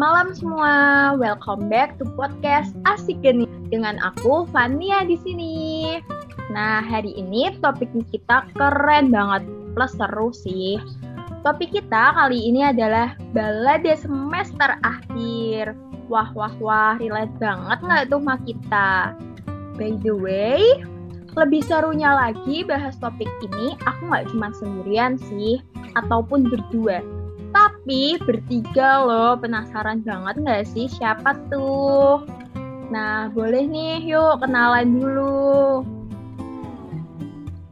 malam semua. Welcome back to podcast Asik Geni dengan aku Fania di sini. Nah, hari ini topik kita keren banget plus seru sih. Topik kita kali ini adalah balade semester akhir. Wah, wah, wah, relate banget nggak tuh sama kita? By the way, lebih serunya lagi bahas topik ini, aku nggak cuma sendirian sih, ataupun berdua tapi bertiga loh, penasaran banget nggak sih siapa tuh? Nah, boleh nih, yuk kenalan dulu.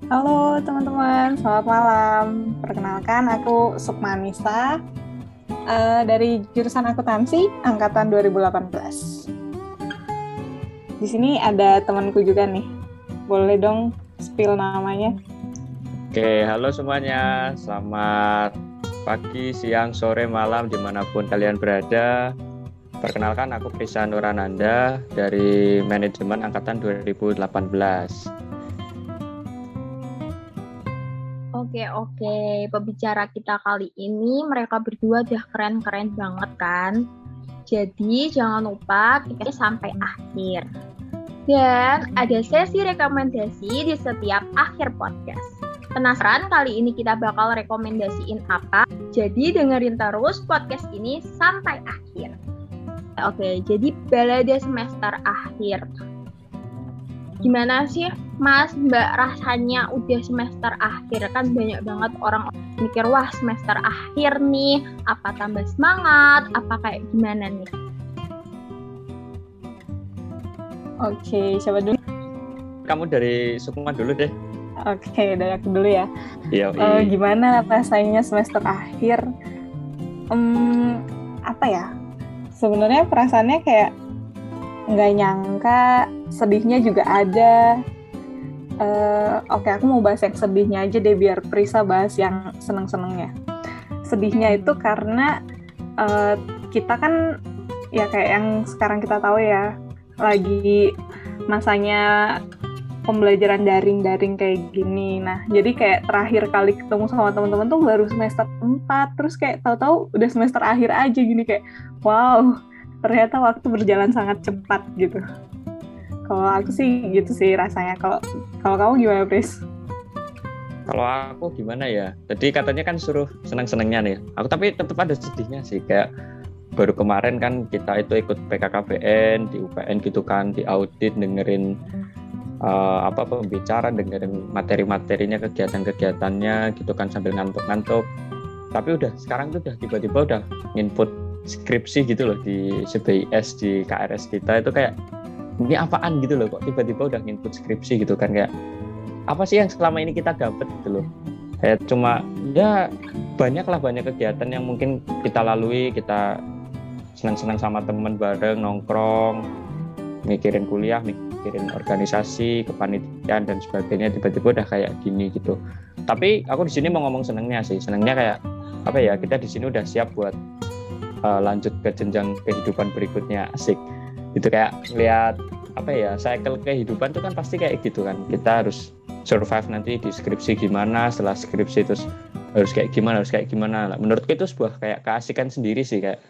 Halo teman-teman, selamat malam. Perkenalkan, aku Sukmanisa uh, dari jurusan akuntansi angkatan 2018. Di sini ada temanku juga nih. Boleh dong spill namanya? Oke, halo semuanya. Selamat pagi, siang, sore, malam, di mana pun kalian berada. Perkenalkan, aku Krisa Nurananda dari Manajemen Angkatan 2018. Oke, oke. Pembicara kita kali ini, mereka berdua udah keren-keren banget kan? Jadi, jangan lupa kita sampai akhir. Dan ada sesi rekomendasi di setiap akhir podcast. Penasaran kali ini kita bakal rekomendasiin apa? Jadi dengerin terus podcast ini sampai akhir. Oke, jadi balade semester akhir. Gimana sih Mas Mbak rasanya udah semester akhir? Kan banyak banget orang mikir wah semester akhir nih, apa tambah semangat, apa kayak gimana nih? Oke, siapa dulu? Kamu dari Sukma dulu deh. Oke, dari aku dulu ya. Iya. Uh, gimana rasanya semester akhir? Um, apa ya? Sebenarnya perasaannya kayak nggak nyangka, sedihnya juga ada. Uh, Oke, okay, aku mau bahas yang sedihnya aja deh biar Prisa bahas yang seneng-senengnya. Sedihnya itu karena uh, kita kan ya kayak yang sekarang kita tahu ya lagi masanya pembelajaran daring-daring kayak gini. Nah, jadi kayak terakhir kali ketemu sama teman-teman tuh baru semester 4, terus kayak tahu-tahu udah semester akhir aja gini kayak wow, ternyata waktu berjalan sangat cepat gitu. Kalau aku sih gitu sih rasanya. Kalau kalau kamu gimana, Pris? Kalau aku gimana ya? Jadi katanya kan suruh senang-senangnya nih. Aku tapi tetap ada sedihnya sih kayak baru kemarin kan kita itu ikut PKKBN di UPN gitu kan di audit dengerin uh, apa pembicara dengerin materi-materinya kegiatan-kegiatannya gitu kan sambil ngantuk-ngantuk. Tapi udah sekarang tuh udah tiba-tiba udah input skripsi gitu loh di CBIS di KRS kita. Itu kayak ini apaan? gitu loh kok tiba-tiba udah input skripsi gitu kan kayak apa sih yang selama ini kita dapat gitu loh. Kayak cuma ya banyak lah banyak kegiatan yang mungkin kita lalui kita senang-senang sama temen bareng nongkrong mikirin kuliah mikirin organisasi kepanitiaan dan sebagainya tiba-tiba udah kayak gini gitu. Tapi aku di sini mau ngomong senengnya sih. Senengnya kayak apa ya kita di sini udah siap buat uh, lanjut ke jenjang kehidupan berikutnya. Asik. Itu kayak lihat apa ya cycle kehidupan itu kan pasti kayak gitu kan. Kita harus survive nanti di skripsi gimana setelah skripsi terus harus kayak gimana harus kayak gimana. Menurutku itu sebuah kayak keasikan sendiri sih kayak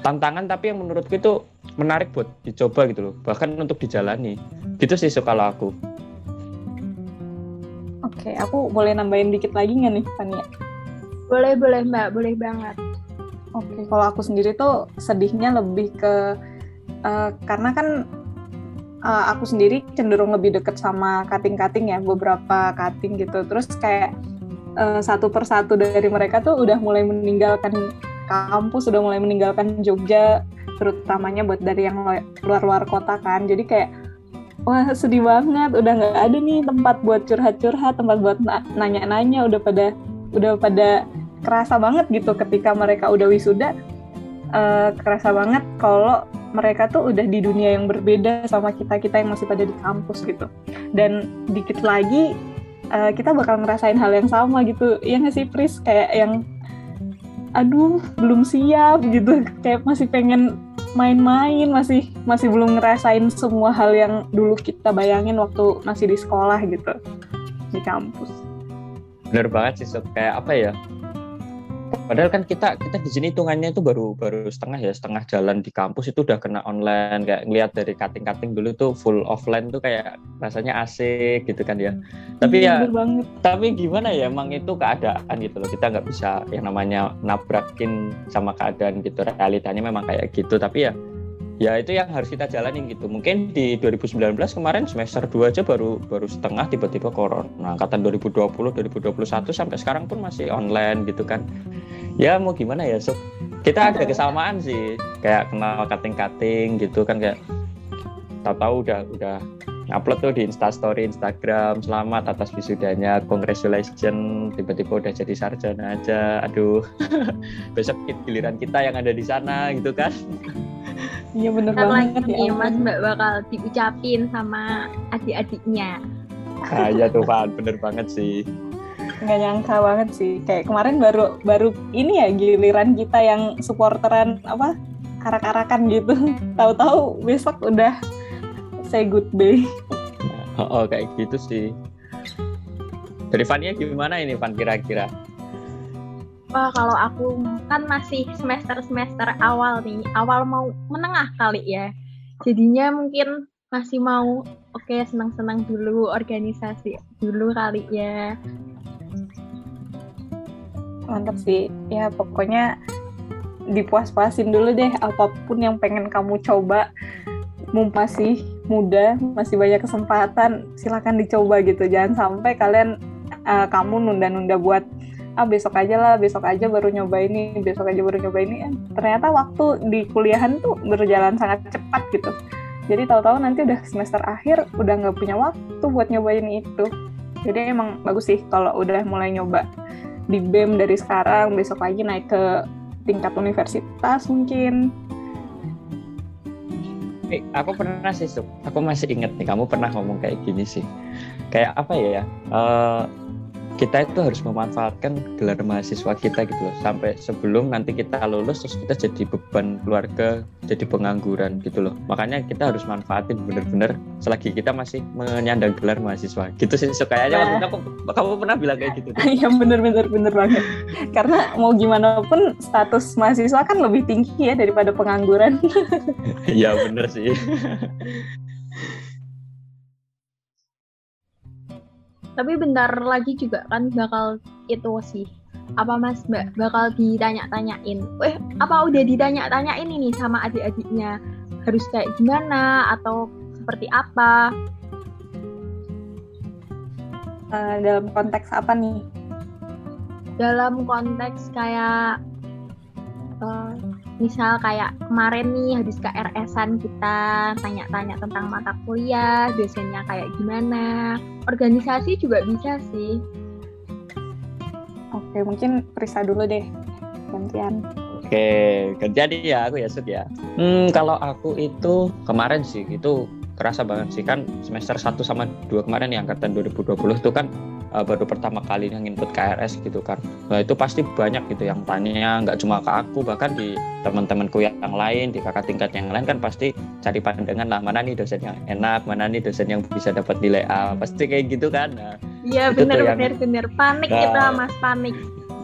tantangan tapi yang menurutku itu menarik buat dicoba gitu loh bahkan untuk dijalani. Gitu sih kalau aku. Oke aku boleh nambahin dikit lagi nggak nih Fania? Boleh boleh mbak. Boleh banget. Oke kalau aku sendiri tuh sedihnya lebih ke uh, karena kan uh, aku sendiri cenderung lebih deket sama kating-kating ya beberapa kating gitu. Terus kayak uh, satu persatu dari mereka tuh udah mulai meninggalkan kampus sudah mulai meninggalkan Jogja terutamanya buat dari yang luar-luar kota kan. Jadi kayak wah sedih banget. Udah nggak ada nih tempat buat curhat-curhat tempat buat nanya-nanya. Udah pada udah pada kerasa banget gitu ketika mereka udah wisuda. Uh, kerasa banget kalau mereka tuh udah di dunia yang berbeda sama kita kita yang masih pada di kampus gitu. Dan dikit lagi uh, kita bakal ngerasain hal yang sama gitu. Ya nggak sih Pris? Kayak yang aduh belum siap gitu. Kayak masih pengen main-main masih masih belum ngerasain semua hal yang dulu kita bayangin waktu masih di sekolah gitu di kampus. Bener banget sih Sob. kayak apa ya Padahal kan kita kita di sini hitungannya itu baru baru setengah ya setengah jalan di kampus itu udah kena online. Kayak ngeliat dari cutting-cutting dulu tuh full offline tuh kayak rasanya asik gitu kan ya. Tapi ya banget. tapi gimana ya emang itu keadaan gitu loh. Kita nggak bisa yang namanya nabrakin sama keadaan gitu. Realitanya memang kayak gitu. Tapi ya ya itu yang harus kita jalani gitu. Mungkin di 2019 kemarin semester 2 aja baru baru setengah tiba-tiba corona. Angkatan 2020 2021 sampai sekarang pun masih online gitu kan. Ya mau gimana ya? So kita ada kesamaan sih. Kayak kenal kating-kating gitu kan kayak tahu-tahu udah udah upload tuh di instastory Instagram selamat atas wisudanya congratulations. Tiba-tiba udah jadi sarjana aja. Aduh besok giliran kita yang ada di sana gitu kan Iya bener Ntar banget ya. Mas Mbak bakal diucapin sama adik-adiknya. Nah, iya tuh Pak, bener banget sih. Nggak nyangka banget sih. Kayak kemarin baru baru ini ya giliran kita yang supporteran apa arak-arakan gitu. Tahu-tahu besok udah say goodbye. Oh, oh kayak gitu sih. Dari Fania gimana ini Van kira-kira? Wah, kalau aku kan masih semester-semester awal nih, awal mau menengah kali ya. Jadinya mungkin masih mau oke okay, senang-senang dulu organisasi dulu kali ya. Mantap sih. Ya pokoknya dipuas-puasin dulu deh apa pun yang pengen kamu coba. Mumpah sih muda, masih banyak kesempatan, silakan dicoba gitu. Jangan sampai kalian uh, kamu nunda-nunda buat ah besok aja lah besok aja baru nyoba ini besok aja baru nyoba ini ternyata waktu di kuliahan tuh berjalan sangat cepat gitu jadi tahu-tahu nanti udah semester akhir udah nggak punya waktu buat nyobain itu jadi emang bagus sih kalau udah mulai nyoba di BEM dari sekarang besok lagi naik ke tingkat universitas mungkin Eh, aku pernah sih, aku masih inget nih, kamu pernah ngomong kayak gini sih. Kayak apa ya? Uh, kita itu harus memanfaatkan gelar mahasiswa kita gitu loh. Sampai sebelum nanti kita lulus terus kita jadi beban keluarga jadi pengangguran gitu loh. Makanya kita harus manfaatin bener-bener selagi kita masih menyandang gelar mahasiswa. Gitu sih so, kayaknya nah. waktu itu aku, kamu pernah bilang kayak gitu? Iya bener-bener bener banget. Karena mau gimana pun status mahasiswa kan lebih tinggi ya daripada pengangguran. Iya bener sih tapi bentar lagi juga kan bakal itu sih. Apa mas? Mbak bakal ditanya-tanyain. Eh apa udah ditanya-tanyain ini sama adik-adiknya? Harus kayak gimana? Atau seperti apa? Uh, dalam konteks apa nih? Dalam konteks kayak uh, misal kayak kemarin nih habis KRS-an kita tanya-tanya tentang mata kuliah, dosennya kayak gimana. Organisasi juga bisa sih. Oke, mungkin Prisa dulu deh. Gantian. Oke, gantian ya aku ya Sud ya. Hmm, kalau aku itu kemarin sih itu kerasa banget sih kan semester 1 sama 2 kemarin yang angkatan 2020 itu kan uh, baru pertama kali yang input KRS gitu kan. Nah itu pasti banyak gitu yang tanya nggak cuma ke aku bahkan di teman-temanku yang lain di kakak tingkat yang lain kan pasti cari pandangan lah mana nih dosen yang enak mana nih dosen yang bisa dapat nilai A pasti kayak gitu kan. Iya nah, benar benar benar panik nah, kita mas panik.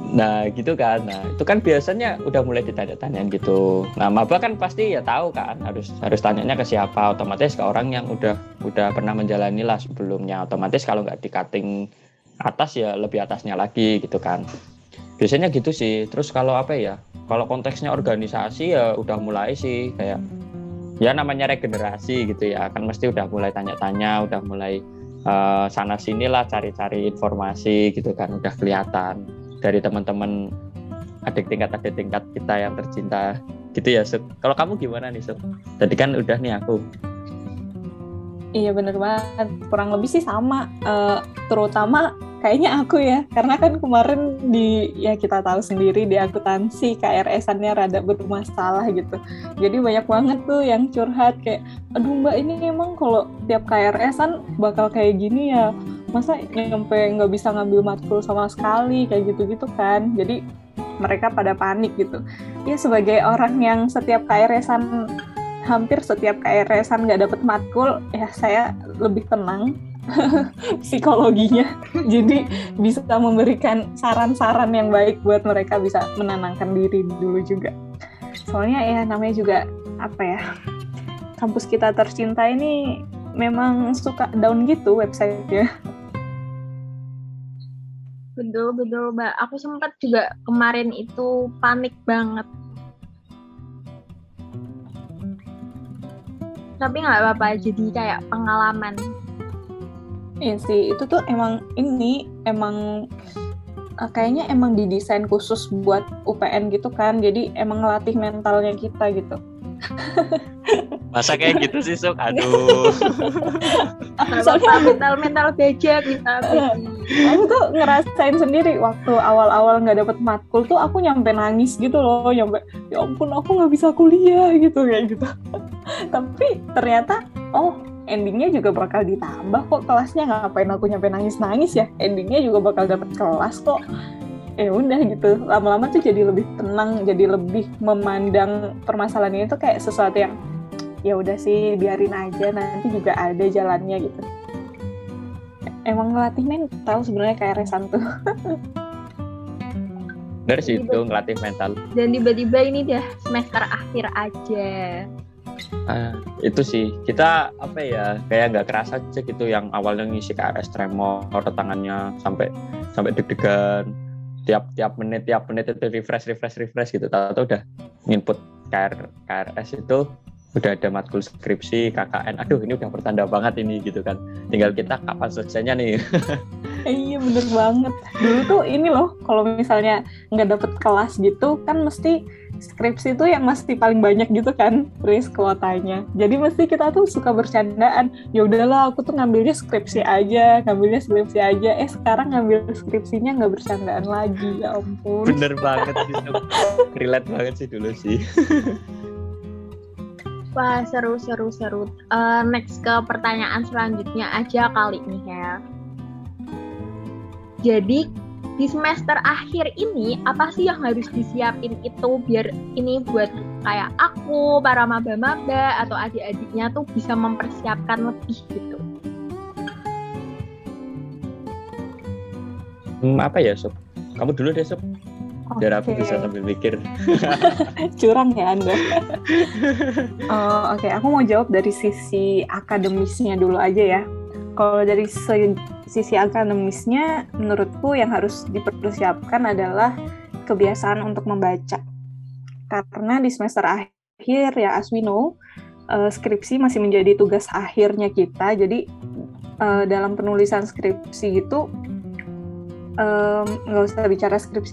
Nah gitu kan, nah itu kan biasanya udah mulai ditanya-tanyain gitu. Nah maba kan pasti ya tahu kan harus harus tanyanya ke siapa, otomatis ke orang yang udah udah pernah menjalani lah sebelumnya. Otomatis kalau nggak di cutting atas ya lebih atasnya lagi gitu kan. Biasanya gitu sih. Terus kalau apa ya? Kalau konteksnya organisasi ya udah mulai sih kayak ya namanya regenerasi gitu ya kan mesti udah mulai tanya-tanya, udah mulai uh, sana sini lah cari-cari informasi gitu kan udah kelihatan dari teman-teman adik tingkat adik tingkat kita yang tercinta gitu ya Suk. Kalau kamu gimana nih Suk? Tadi kan udah nih aku. Iya bener banget. Kurang lebih sih sama. Uh, terutama kayaknya aku ya. Karena kan kemarin di ya kita tahu sendiri di akuntansi KRS-annya rada bermasalah gitu. Jadi banyak banget tuh yang curhat kayak, aduh mbak ini emang kalau tiap KRS-an bakal kayak gini ya? Masa nyampe nggak bisa ngambil matkul sama sekali? Kayak gitu-gitu kan. Jadi mereka pada panik gitu. Ya sebagai orang yang setiap KRS-an hampir setiap KRS-an nggak dapet matkul ya saya lebih tenang psikologinya. Jadi bisa memberikan saran-saran yang baik buat mereka bisa menenangkan diri dulu juga. Soalnya ya namanya juga apa ya? Kampus kita tercinta ini memang suka down gitu websitenya. Betul, betul, Mbak. Aku sempat juga kemarin itu panik banget. Tapi nggak apa-apa, jadi kayak pengalaman. Iya sih, itu tuh emang ini emang uh, kayaknya emang didesain khusus buat UPN gitu kan. Jadi emang ngelatih mentalnya kita gitu. Masa kayak gitu sih, Sok? Aduh. Soalnya mental mental bejek mental Aku tuh ngerasain sendiri waktu awal-awal nggak dapet matkul tuh aku nyampe nangis gitu loh, nyampe ya ampun aku nggak bisa kuliah gitu kayak gitu. Tapi ternyata oh endingnya juga bakal ditambah kok kelasnya. Ngapain aku nyampe nangis-nangis ya? Endingnya juga bakal dapet kelas kok. Ya udah gitu. Lama-lama tuh jadi lebih tenang jadi lebih memandang permasalahan ini tuh kayak sesuatu yang ya udah sih biarin aja nanti juga ada jalannya gitu. Emang ngelatih mental sebenarnya kayak resan tuh. Dari situ ngelatih mental. Dan tiba-tiba ini udah semester akhir aja Ah, itu sih. Kita apa ya kayak nggak kerasa aja gitu yang awalnya ngisi KRS tremor tangannya sampai sampai deg-degan. Tiap tiap menit tiap menit itu refresh refresh refresh gitu. Tahu udah input KR, KRS itu udah ada matkul skripsi KKN aduh ini udah pertanda banget ini gitu kan. Tinggal kita kapan selesainya nih. Iya bener banget. Dulu tuh ini loh kalau misalnya nggak dapet kelas gitu kan mesti skripsi itu yang mesti paling banyak gitu kan risk kuotanya. Jadi mesti kita tuh suka bercandaan. Ya udahlah aku tuh ngambilnya skripsi aja ngambilnya skripsi aja. Eh sekarang ngambil skripsinya nggak bercandaan lagi ya ampun. Bener banget gitu relate banget sih dulu sih. Wah seru seru seru. Uh, next ke pertanyaan selanjutnya aja kali ini ya. Jadi di semester akhir ini apa sih yang harus disiapin itu biar ini buat kayak aku, para maba-maba atau adik-adiknya tuh bisa mempersiapkan lebih gitu. Hmm, apa ya, Sob? Kamu dulu deh, Sob. Biar aku bisa sambil mikir. Curang ya Anda. uh, Oke, okay. aku mau jawab dari sisi akademisnya dulu aja ya. Kalau dari sisi akademisnya, menurutku yang harus dipersiapkan adalah kebiasaan untuk membaca. Karena di semester akhir ya, as we know, uh, skripsi masih menjadi tugas akhirnya kita. Jadi uh, dalam penulisan skripsi itu nggak usah bicara skripsi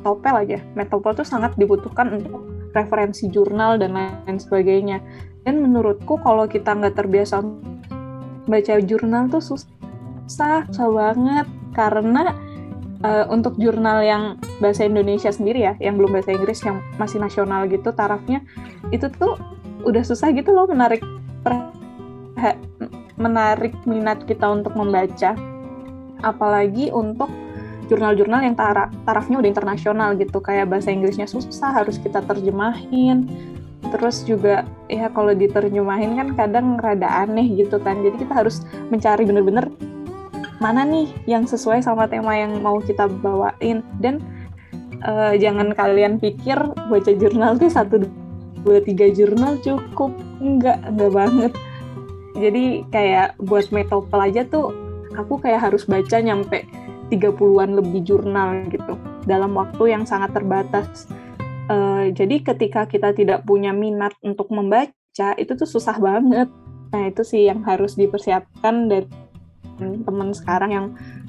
metopel aja. Metopel itu sangat dibutuhkan untuk referensi jurnal dan lain sebagainya. Dan menurutku kalau kita nggak terbiasa baca jurnal tuh susah, susah banget karena uh, untuk jurnal yang bahasa Indonesia sendiri ya, yang belum bahasa Inggris yang masih nasional gitu tarafnya itu tuh udah susah gitu loh menarik menarik minat kita untuk membaca. Apalagi untuk jurnal-jurnal yang taraf, tarafnya udah internasional gitu kayak bahasa Inggrisnya susah harus kita terjemahin terus juga ya kalau diterjemahin kan kadang rada aneh gitu kan. Jadi kita harus mencari bener-bener mana nih yang sesuai sama tema yang mau kita bawain. Dan uh, jangan kalian pikir baca jurnal tuh satu dua tiga jurnal cukup. Enggak enggak banget. Jadi kayak buat metopel aja tuh aku kayak harus baca nyampe 30-an lebih jurnal gitu dalam waktu yang sangat terbatas. Uh, jadi ketika kita tidak punya minat untuk membaca itu tuh susah banget. Nah itu sih yang harus dipersiapkan dari teman sekarang yang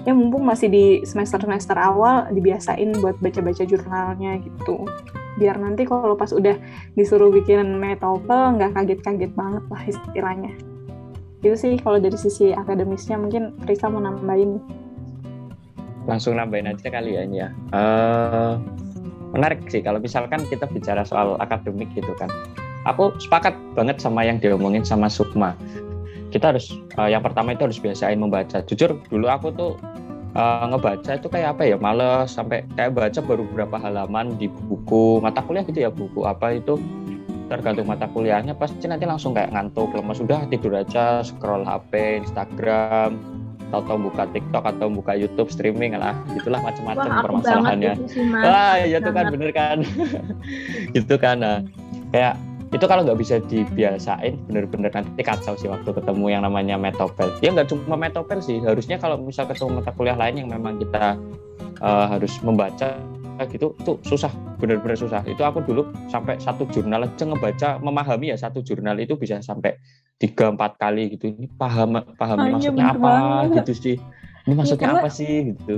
ya mumpung masih di semester-semester awal dibiasain buat baca-baca jurnalnya gitu. Biar nanti kalau pas udah disuruh bikin metopel nggak kaget-kaget banget lah istilahnya. Itu sih kalau dari sisi akademisnya mungkin Risa mau nambahin langsung nambahin aja kali ya ya. Uh, menarik sih kalau misalkan kita bicara soal akademik gitu kan. Aku sepakat banget sama yang diomongin sama Sukma. Kita harus uh, yang pertama itu harus biasain membaca. Jujur dulu aku tuh uh, ngebaca itu kayak apa ya males sampai kayak baca baru beberapa halaman di buku mata kuliah gitu ya buku apa itu tergantung mata kuliahnya pasti nanti langsung kayak ngantuk lemas sudah tidur aja scroll HP Instagram atau buka TikTok atau buka YouTube streaming lah. Gitulah macam-macam permasalahannya. wah ya itu kan bener kan? Gitu kan nah, kayak itu kalau nggak bisa dibiasain bener-bener nanti kacau sih waktu ketemu yang namanya metopel. Ya nggak cuma metopel sih. Harusnya kalau misal ketemu mata kuliah lain yang memang kita uh, harus membaca gitu itu susah bener-bener susah. Itu aku dulu sampai satu jurnal aja ngebaca memahami ya satu jurnal itu bisa sampai tiga empat kali gitu. Ini paham paham oh, maksudnya apa banget. gitu sih? Ini iya, maksudnya ya, karena, apa sih gitu?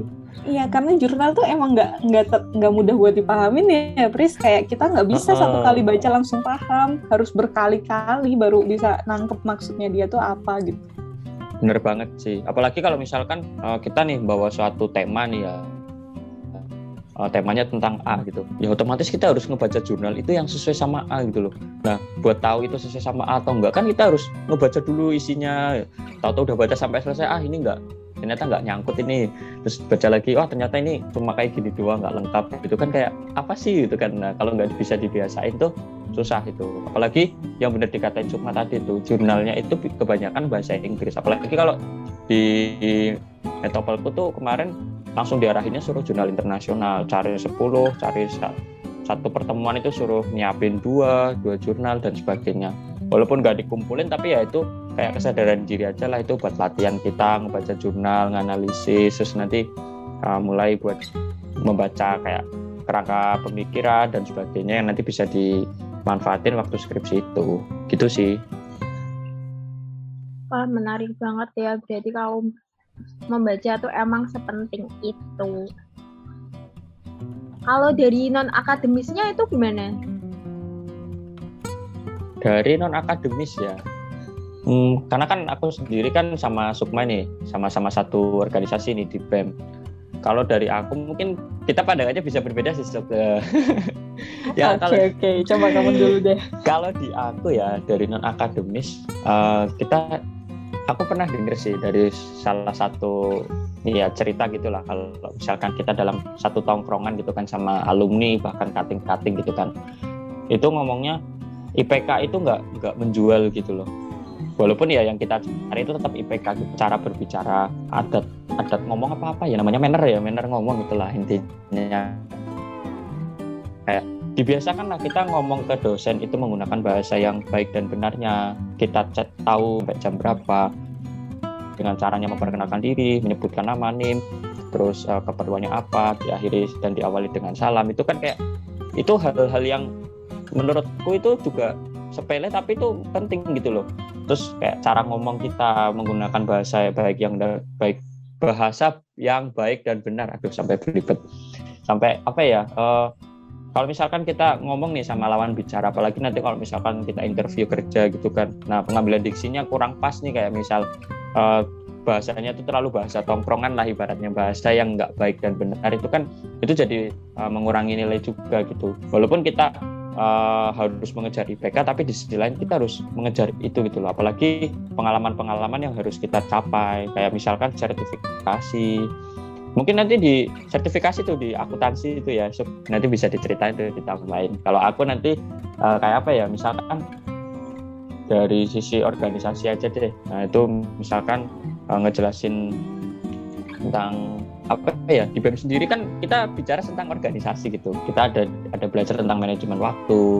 Iya karena jurnal tuh emang nggak nggak nggak mudah buat dipahamin ya Pris. Kayak kita nggak bisa uh, satu kali baca langsung paham. Harus berkali-kali baru bisa nangkep maksudnya dia tuh apa gitu. Bener banget sih. Apalagi kalau misalkan uh, kita nih bawa suatu tema nih ya uh, temanya tentang A gitu. Ya otomatis kita harus ngebaca jurnal itu yang sesuai sama A gitu loh. Nah buat tahu itu sesuai sama A atau enggak kan kita harus ngebaca dulu isinya. Tahu-tahu udah baca sampai selesai ah ini enggak ternyata nggak nyangkut ini. Terus baca lagi oh ternyata ini cuma kayak gini doang nggak lengkap. Itu kan kayak apa sih? Gitu kan. Nah, kalau nggak bisa dibiasain tuh susah itu. Apalagi yang benar dikatain Sukma tadi itu jurnalnya itu kebanyakan bahasa Inggris. Apalagi kalau di Metopolku tuh kemarin langsung diarahinnya suruh jurnal internasional. Cari 10 cari satu pertemuan itu suruh nyiapin dua dua jurnal dan sebagainya. Walaupun nggak dikumpulin tapi ya itu kayak kesadaran diri aja lah itu buat latihan kita ngebaca jurnal nganalisis terus nanti uh, mulai buat membaca kayak kerangka pemikiran dan sebagainya yang nanti bisa dimanfaatin waktu skripsi itu. Gitu sih. Wah menarik banget ya. Berarti kalau membaca tuh emang sepenting itu. Kalau dari non akademisnya itu gimana? Dari non akademis ya, hmm, karena kan aku sendiri kan sama Sukma nih, sama-sama satu organisasi nih di BEM. Kalau dari aku mungkin kita pandangannya bisa berbeda sih Sok. ya oke okay, oke, okay. coba kamu dulu deh. Kalau di aku ya dari non akademis uh, kita aku pernah dengar sih dari salah satu ya cerita gitulah. Kalau misalkan kita dalam satu tongkrongan gitu kan sama alumni bahkan kating-kating gitu kan. Itu ngomongnya IPK itu nggak nggak menjual gitu loh. Walaupun ya yang kita cari itu tetap IPK gitu. cara berbicara adat adat ngomong apa apa ya namanya manner ya manner ngomong itulah intinya. Kayak dibiasakan lah kita ngomong ke dosen itu menggunakan bahasa yang baik dan benarnya. Kita chat tahu sampai jam berapa dengan caranya memperkenalkan diri menyebutkan nama nim terus uh, keperluannya apa diakhiri dan diawali dengan salam. Itu kan kayak itu hal-hal yang menurutku itu juga sepele tapi itu penting gitu loh. Terus kayak cara ngomong kita menggunakan bahasa baik yang baik bahasa yang baik dan benar. Aduh sampai berlibat sampai apa ya uh, kalau misalkan kita ngomong nih sama lawan bicara apalagi nanti kalau misalkan kita interview kerja gitu kan. Nah pengambilan diksinya kurang pas nih kayak misal uh, bahasanya itu terlalu bahasa tongkrongan lah ibaratnya bahasa yang nggak baik dan benar. Itu kan itu jadi uh, mengurangi nilai juga gitu. Walaupun kita uh, harus mengejar IPK tapi di sisi lain kita harus mengejar itu gitu loh. Apalagi pengalaman-pengalaman yang harus kita capai. Kayak misalkan sertifikasi mungkin nanti di sertifikasi tuh di akuntansi itu ya nanti bisa diceritain tuh di tahun lain kalau aku nanti uh, kayak apa ya misalkan dari sisi organisasi aja deh. Nah itu misalkan uh, ngejelasin tentang apa ya di BEM sendiri kan kita bicara tentang organisasi gitu. Kita ada ada belajar tentang manajemen waktu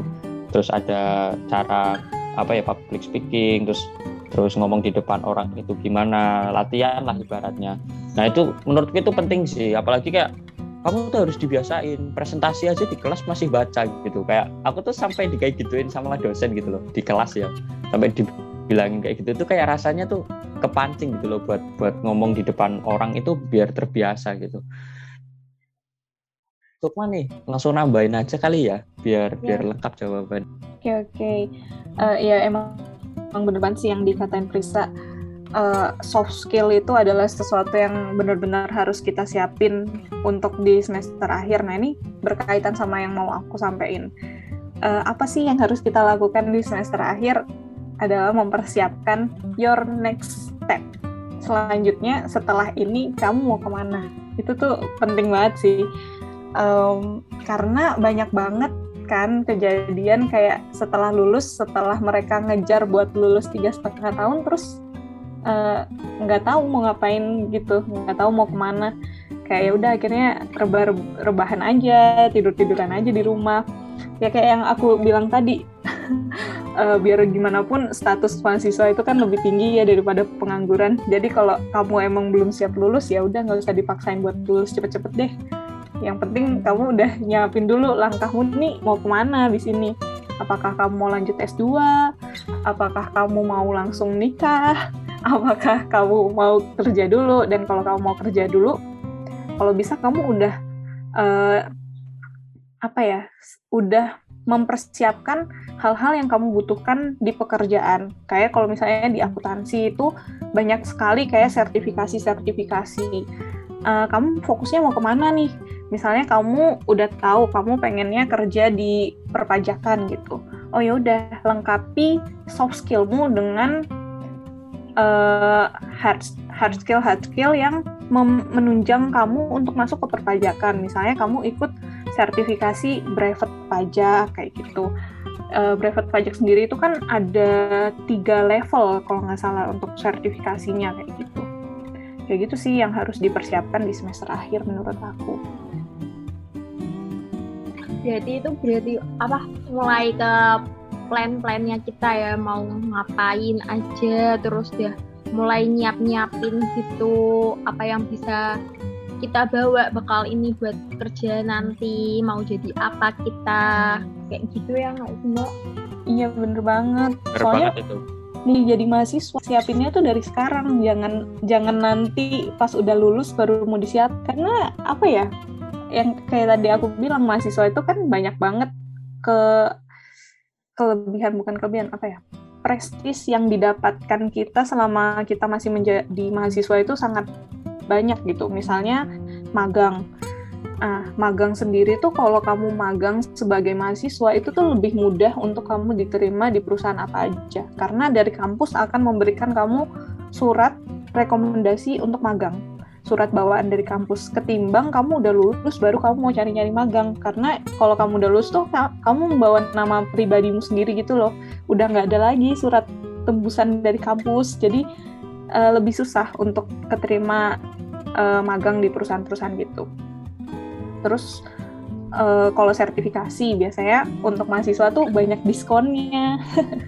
terus ada cara apa ya public speaking terus terus ngomong di depan orang itu gimana latihan lah ibaratnya nah itu menurutku itu penting sih apalagi kayak kamu tuh harus dibiasain presentasi aja di kelas masih baca gitu kayak aku tuh sampai di kayak gituin sama dosen gitu loh di kelas ya sampai dibilangin kayak gitu tuh kayak rasanya tuh kepancing gitu loh buat buat ngomong di depan orang itu biar terbiasa gitu Sukma nih langsung nambahin aja kali ya biar ya. biar lengkap jawaban. Oke okay, oke, okay. uh, eh, ya emang emang bener banget sih yang dikatain Prisa uh, soft skill itu adalah sesuatu yang benar-benar harus kita siapin untuk di semester akhir. Nah ini berkaitan sama yang mau aku sampaikan. Uh, apa sih yang harus kita lakukan di semester akhir adalah mempersiapkan your next step. Selanjutnya setelah ini kamu mau ke mana? Itu tuh penting banget sih. Um, karena banyak banget kan kejadian kayak setelah lulus setelah mereka ngejar buat lulus tiga setengah tahun terus nggak uh, tahu mau ngapain gitu nggak tahu mau ke mana. Kayak ya udah akhirnya rebah rebahan aja tidur tiduran aja di rumah. Ya kayak yang aku bilang tadi uh, biar gimana pun status mahasiswa itu kan lebih tinggi ya daripada pengangguran. Jadi kalau kamu emang belum siap lulus ya udah nggak usah dipaksain buat lulus cepet-cepet deh. Yang penting kamu udah nyiapin dulu langkahmu nih mau ke mana di sini. Apakah kamu mau lanjut S2 apakah kamu mau langsung nikah apakah kamu mau kerja dulu dan kalau kamu mau kerja dulu kalau bisa kamu udah uh, apa ya udah mempersiapkan hal-hal yang kamu butuhkan di pekerjaan. Kayak kalau misalnya di akuntansi itu banyak sekali kayak sertifikasi-sertifikasi. Uh, kamu fokusnya mau ke mana nih? misalnya kamu udah tahu kamu pengennya kerja di perpajakan gitu oh ya udah lengkapi soft skillmu dengan uh, hard hard skill hard skill yang menunjang kamu untuk masuk ke perpajakan. Misalnya kamu ikut sertifikasi brevet pajak kayak gitu. Uh, brevet pajak sendiri itu kan ada tiga level kalau nggak salah untuk sertifikasinya kayak gitu. Kayak gitu sih yang harus dipersiapkan di semester akhir menurut aku. Berarti itu berarti apa? Mulai ke plan-plannya kita ya mau ngapain aja terus ya mulai nyiap-nyiapin gitu apa yang bisa kita bawa bekal ini buat kerja nanti mau jadi apa kita kayak gitu ya nggak mbak iya bener banget. Bener soalnya banget itu. nih jadi mahasiswa siapinnya tuh dari sekarang. Jangan jangan nanti pas udah lulus baru mau disiap. Karena apa ya? Yang kayak tadi aku bilang mahasiswa itu kan banyak banget ke kelebihan bukan kelebihan apa ya prestis yang didapatkan kita selama kita masih menjadi mahasiswa itu sangat banyak gitu. Misalnya magang. Ah magang sendiri tuh kalau kamu magang sebagai mahasiswa itu tuh lebih mudah untuk kamu diterima di perusahaan apa aja. Karena dari kampus akan memberikan kamu surat rekomendasi untuk magang surat bawaan dari kampus ketimbang kamu udah lulus baru kamu mau cari-cari magang. Karena kalau kamu udah lulus tuh kamu membawa nama pribadimu sendiri gitu loh. Udah nggak ada lagi surat tembusan dari kampus. Jadi uh, lebih susah untuk keterima uh, magang di perusahaan-perusahaan gitu. Terus uh, kalau sertifikasi biasanya untuk mahasiswa tuh banyak diskonnya.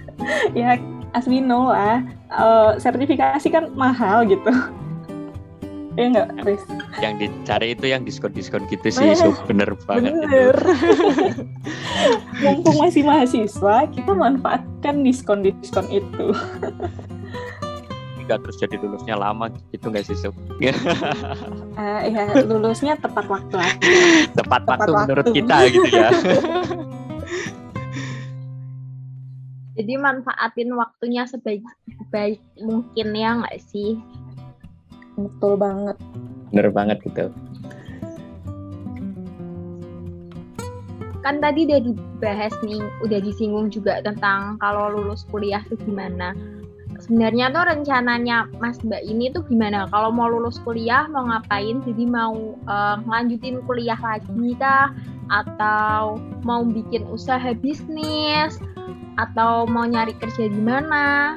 Ya as we know lah. Uh, sertifikasi kan mahal gitu Iya nggak, Riz? Yang dicari itu yang diskon-diskon gitu sih, so, bener banget bener. itu. Mumpung masih mahasiswa, kita manfaatkan diskon-diskon itu. Enggak terus jadi lulusnya lama gitu nggak sih, Sob? uh, ya, lulusnya tepat waktu aja. Tepat, tepat waktu, waktu menurut kita gitu ya. Jadi manfaatin waktunya sebaik baik mungkin ya nggak sih? Betul banget. Bener banget gitu. Kan tadi udah dibahas nih udah disinggung juga tentang kalau lulus kuliah tuh gimana. Sebenarnya tuh rencananya Mas Mbak ini tuh gimana? Kalau mau lulus kuliah mau ngapain? Jadi mau uh, lanjutin kuliah lagi kah? Atau mau bikin usaha bisnis? Atau mau nyari kerja di mana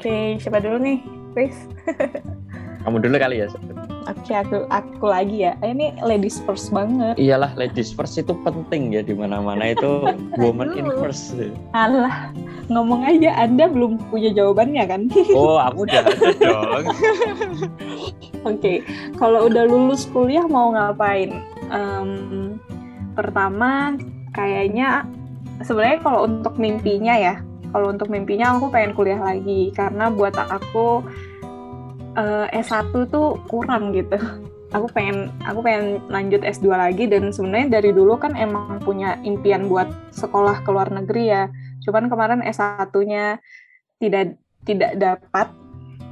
Oke, siapa dulu nih, Chris? Kamu dulu kali ya. Oke, aku aku lagi ya. Ini ladies first banget. Iyalah, ladies first itu penting ya di mana-mana itu woman in first. Alah, ngomong aja Anda belum punya jawabannya kan? Oh, aku udah ada dong. Oke, kalau udah lulus kuliah mau ngapain? Um, pertama, kayaknya sebenarnya kalau untuk mimpinya ya, kalau untuk mimpinya aku pengen kuliah lagi karena buat aku uh, eh, S1 tuh kurang gitu. Aku pengen aku pengen lanjut S2 lagi dan sebenarnya dari dulu kan emang punya impian buat sekolah ke luar negeri ya. Cuman kemarin S1-nya tidak tidak dapat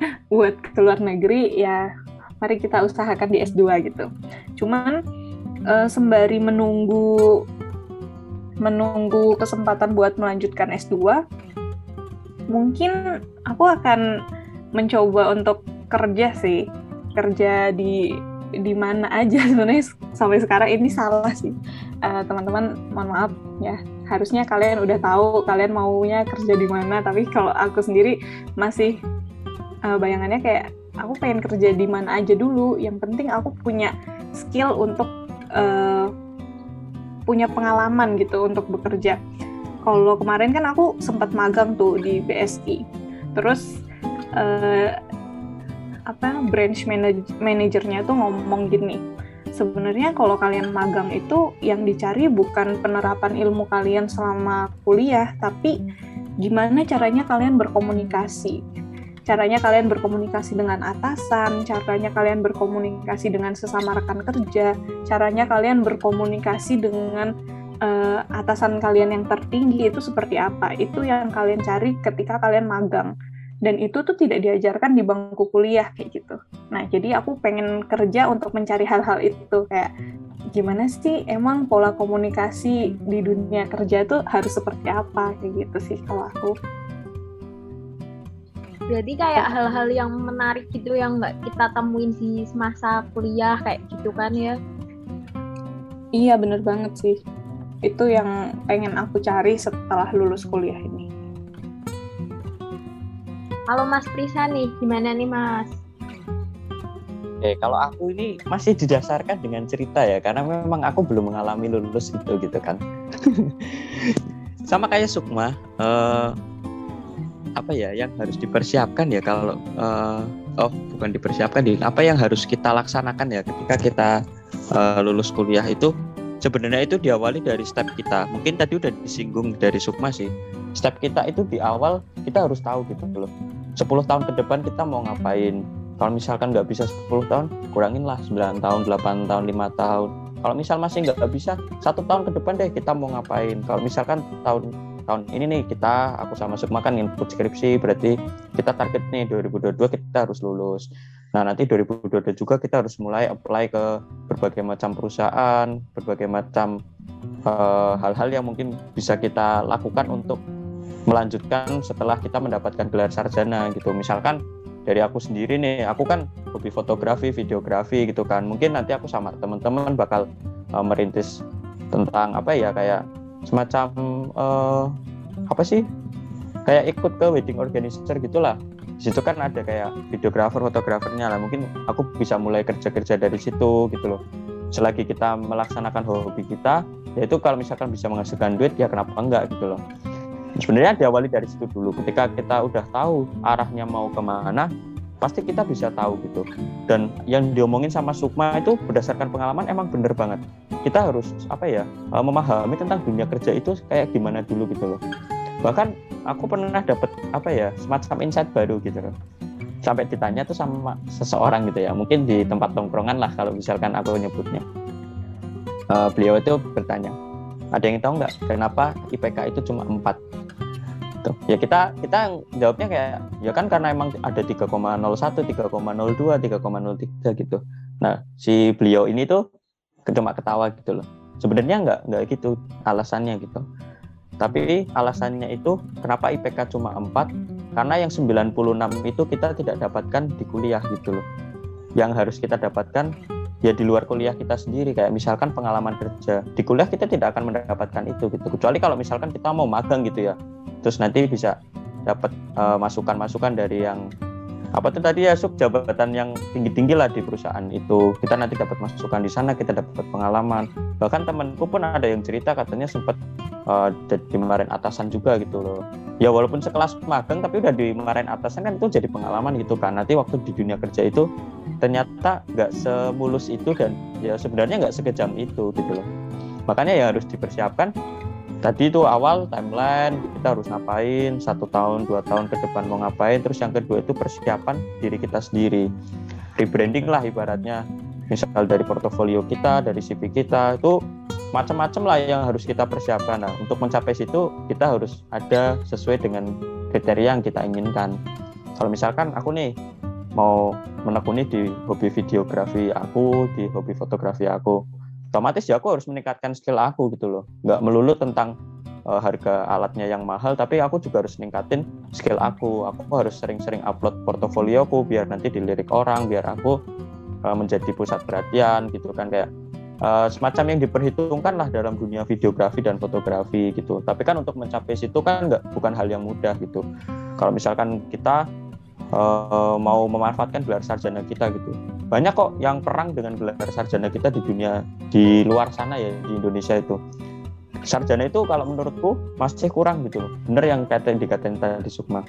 buat ke luar negeri ya mari kita usahakan di S2 gitu. Cuman uh, sembari menunggu menunggu kesempatan buat melanjutkan S2, mungkin aku akan mencoba untuk kerja sih, kerja di di mana aja sebenarnya sampai sekarang. Ini salah sih. Uh, teman-teman mohon maaf ya. Harusnya kalian udah tahu kalian maunya kerja di mana tapi kalau aku sendiri masih uh, bayangannya kayak aku pengen kerja di mana aja dulu. Yang penting aku punya skill untuk uh, punya pengalaman gitu untuk bekerja. Kalau kemarin kan aku sempat magang tuh di BSI terus uh, apa branch manajernya tuh ngomong gini sebenarnya kalau kalian magang itu yang dicari bukan penerapan ilmu kalian selama kuliah tapi gimana caranya kalian berkomunikasi caranya kalian berkomunikasi dengan atasan, caranya kalian berkomunikasi dengan sesama rekan kerja, caranya kalian berkomunikasi dengan uh, atasan kalian yang tertinggi itu seperti apa. Itu yang kalian cari ketika kalian magang dan itu tuh tidak diajarkan di bangku kuliah kayak gitu. Nah, jadi aku pengen kerja untuk mencari hal-hal itu kayak gimana sih emang pola komunikasi di dunia kerja tuh harus seperti apa kayak gitu sih kalau aku. Berarti kayak hal-hal yang menarik gitu yang nggak kita temuin di semasa kuliah kayak gitu kan ya? Iya bener banget sih. Itu yang pengen aku cari setelah lulus kuliah ini. Halo Mas Prisa nih, gimana nih Mas? Oke, kalau aku ini masih didasarkan dengan cerita ya, karena memang aku belum mengalami lulus itu gitu kan. Sama kayak Sukma, uh, apa ya yang harus dipersiapkan ya kalau uh, oh bukan dipersiapkan di apa yang harus kita laksanakan ya ketika kita uh, lulus kuliah itu sebenarnya itu diawali dari step kita. Mungkin tadi udah disinggung dari Sukma sih. Step kita itu di awal kita harus tahu gitu loh 10 tahun ke depan kita mau ngapain kalau misalkan nggak bisa 10 tahun kurangin lah 9 tahun 8 tahun 5 tahun kalau misal masih nggak bisa satu tahun ke depan deh kita mau ngapain kalau misalkan tahun tahun ini nih kita aku sama Sukma kan input skripsi berarti kita target nih 2022 kita harus lulus. Nah nanti 2022 juga kita harus mulai apply ke berbagai macam perusahaan berbagai macam eh, hal-hal uh, yang mungkin bisa kita lakukan untuk melanjutkan setelah kita mendapatkan gelar sarjana gitu. Misalkan dari aku sendiri nih aku kan hobi fotografi videografi gitu kan. Mungkin nanti aku sama teman-teman bakal uh, merintis tentang apa ya kayak semacam uh, apa sih? Kayak ikut ke wedding organizer gitulah. Di situ kan ada kayak videografer fotografernya lah. Mungkin aku bisa mulai kerja-kerja dari situ gitu loh. Selagi kita melaksanakan hobi kita yaitu kalau misalkan bisa menghasilkan duit ya kenapa enggak gitu loh. Sebenarnya diawali dari situ dulu. Ketika kita udah tahu arahnya mau ke mana pasti kita bisa tahu gitu. Dan yang diomongin sama Sukma itu berdasarkan pengalaman emang bener banget. Kita harus apa ya eh, memahami tentang dunia kerja itu kayak gimana dulu gitu loh. Bahkan aku pernah dapet apa ya semacam insight baru gitu loh. Sampai ditanya tuh sama seseorang gitu ya. Mungkin di tempat tongkrongan lah kalau misalkan aku nyebutnya. Uh, beliau itu bertanya ada yang tahu nggak kenapa IPK itu cuma 4 gitu. Ya kita kita jawabnya kayak ya kan karena emang ada 3,01, 3,02, 3,03 gitu. Nah, si beliau ini tuh cuma ketawa gitu loh. Sebenarnya nggak nggak gitu alasannya gitu. Tapi alasannya itu kenapa IPK cuma 4? Karena yang 96 itu kita tidak dapatkan di kuliah gitu loh. Yang harus kita dapatkan ya di luar kuliah kita sendiri kayak misalkan pengalaman kerja di kuliah kita tidak akan mendapatkan itu gitu kecuali kalau misalkan kita mau magang gitu ya terus nanti bisa dapat uh, masukan-masukan dari yang apa tuh tadi ya sub jabatan yang tinggi-tinggi lah di perusahaan itu. Kita nanti dapat masukan di sana kita dapat pengalaman. Bahkan temanku pun ada yang cerita katanya sempat uh, dimarahin atasan juga gitu loh. Ya walaupun sekelas magang tapi udah dimarahin atasan kan itu jadi pengalaman gitu kan. Nanti waktu di dunia kerja itu ternyata nggak semulus itu dan ya sebenarnya nggak sekejam itu gitu loh. Makanya ya harus dipersiapkan tadi itu awal timeline kita harus ngapain satu tahun dua tahun ke depan mau ngapain terus yang kedua itu persiapan diri kita sendiri. Rebranding lah ibaratnya. Misal dari portofolio kita dari CV kita itu macam-macam lah yang harus kita persiapkan. Nah untuk mencapai situ kita harus ada sesuai dengan kriteria yang kita inginkan. Kalau misalkan aku nih mau menekuni di hobi videografi aku di hobi fotografi aku otomatis ya aku harus meningkatkan skill aku gitu loh nggak melulu tentang uh, harga alatnya yang mahal tapi aku juga harus ningkatin skill aku aku harus sering-sering upload portofolio aku biar nanti dilirik orang biar aku uh, menjadi pusat perhatian gitu kan kayak uh, semacam yang diperhitungkan lah dalam dunia videografi dan fotografi gitu. Tapi kan untuk mencapai situ kan nggak bukan hal yang mudah gitu. Kalau misalkan kita uh, mau memanfaatkan gelar sarjana kita gitu, banyak kok yang perang dengan gelar sarjana kita di dunia di luar sana ya di Indonesia itu sarjana itu kalau menurutku masih kurang gitu. Bener yang kata yang dikatain tadi Sukma.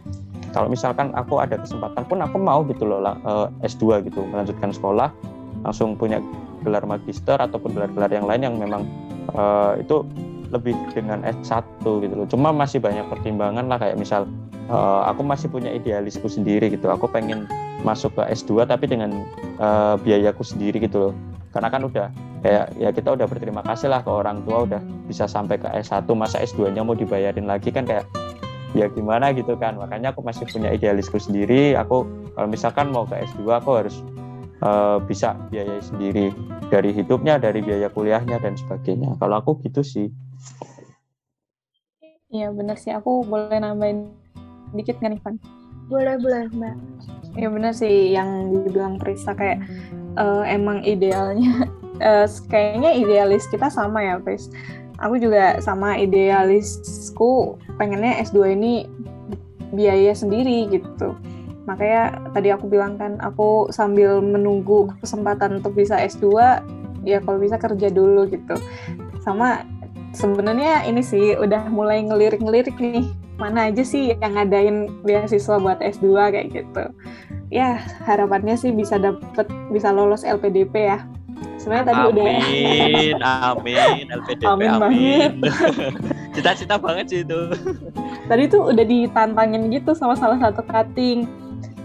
Kalau misalkan aku ada kesempatan pun aku mau gitu loh eh, S2 gitu, melanjutkan sekolah, langsung punya gelar magister ataupun gelar-gelar yang lain yang memang uh, itu lebih dengan S1 gitu loh. Cuma masih banyak pertimbangan lah kayak misal uh, aku masih punya idealisku sendiri gitu. Aku pengen masuk ke S2 tapi dengan uh, biayaku sendiri gitu loh. Karena kan udah kayak ya kita udah berterima kasih lah ke orang tua udah bisa sampai ke S1 masa S2-nya mau dibayarin lagi kan kayak ya gimana gitu kan. Makanya aku masih punya idealisku sendiri. Aku kalau misalkan mau ke S2 aku harus uh, bisa biayai sendiri dari hidupnya dari biaya kuliahnya dan sebagainya. Kalau aku gitu sih. Iya benar sih. Aku boleh nambahin dikit nggak nih Van? Boleh boleh mbak. Ya benar sih yang dibilang Prisa kayak uh, emang idealnya uh, kayaknya idealis kita sama ya, Pris. Aku juga sama idealisku pengennya S2 ini biaya sendiri gitu. Makanya tadi aku bilang kan aku sambil menunggu kesempatan untuk bisa S2 ya kalau bisa kerja dulu gitu. Sama sebenarnya ini sih udah mulai ngelirik-ngelirik nih mana aja sih yang ngadain beasiswa buat S2 kayak gitu. Ya harapannya sih bisa dapet bisa lolos LPDP ya. Sebenarnya tadi amin, udah amin amin. LPDP amin, amin. cita-cita banget sih itu. Tadi tuh udah ditantangin gitu sama salah satu cutting.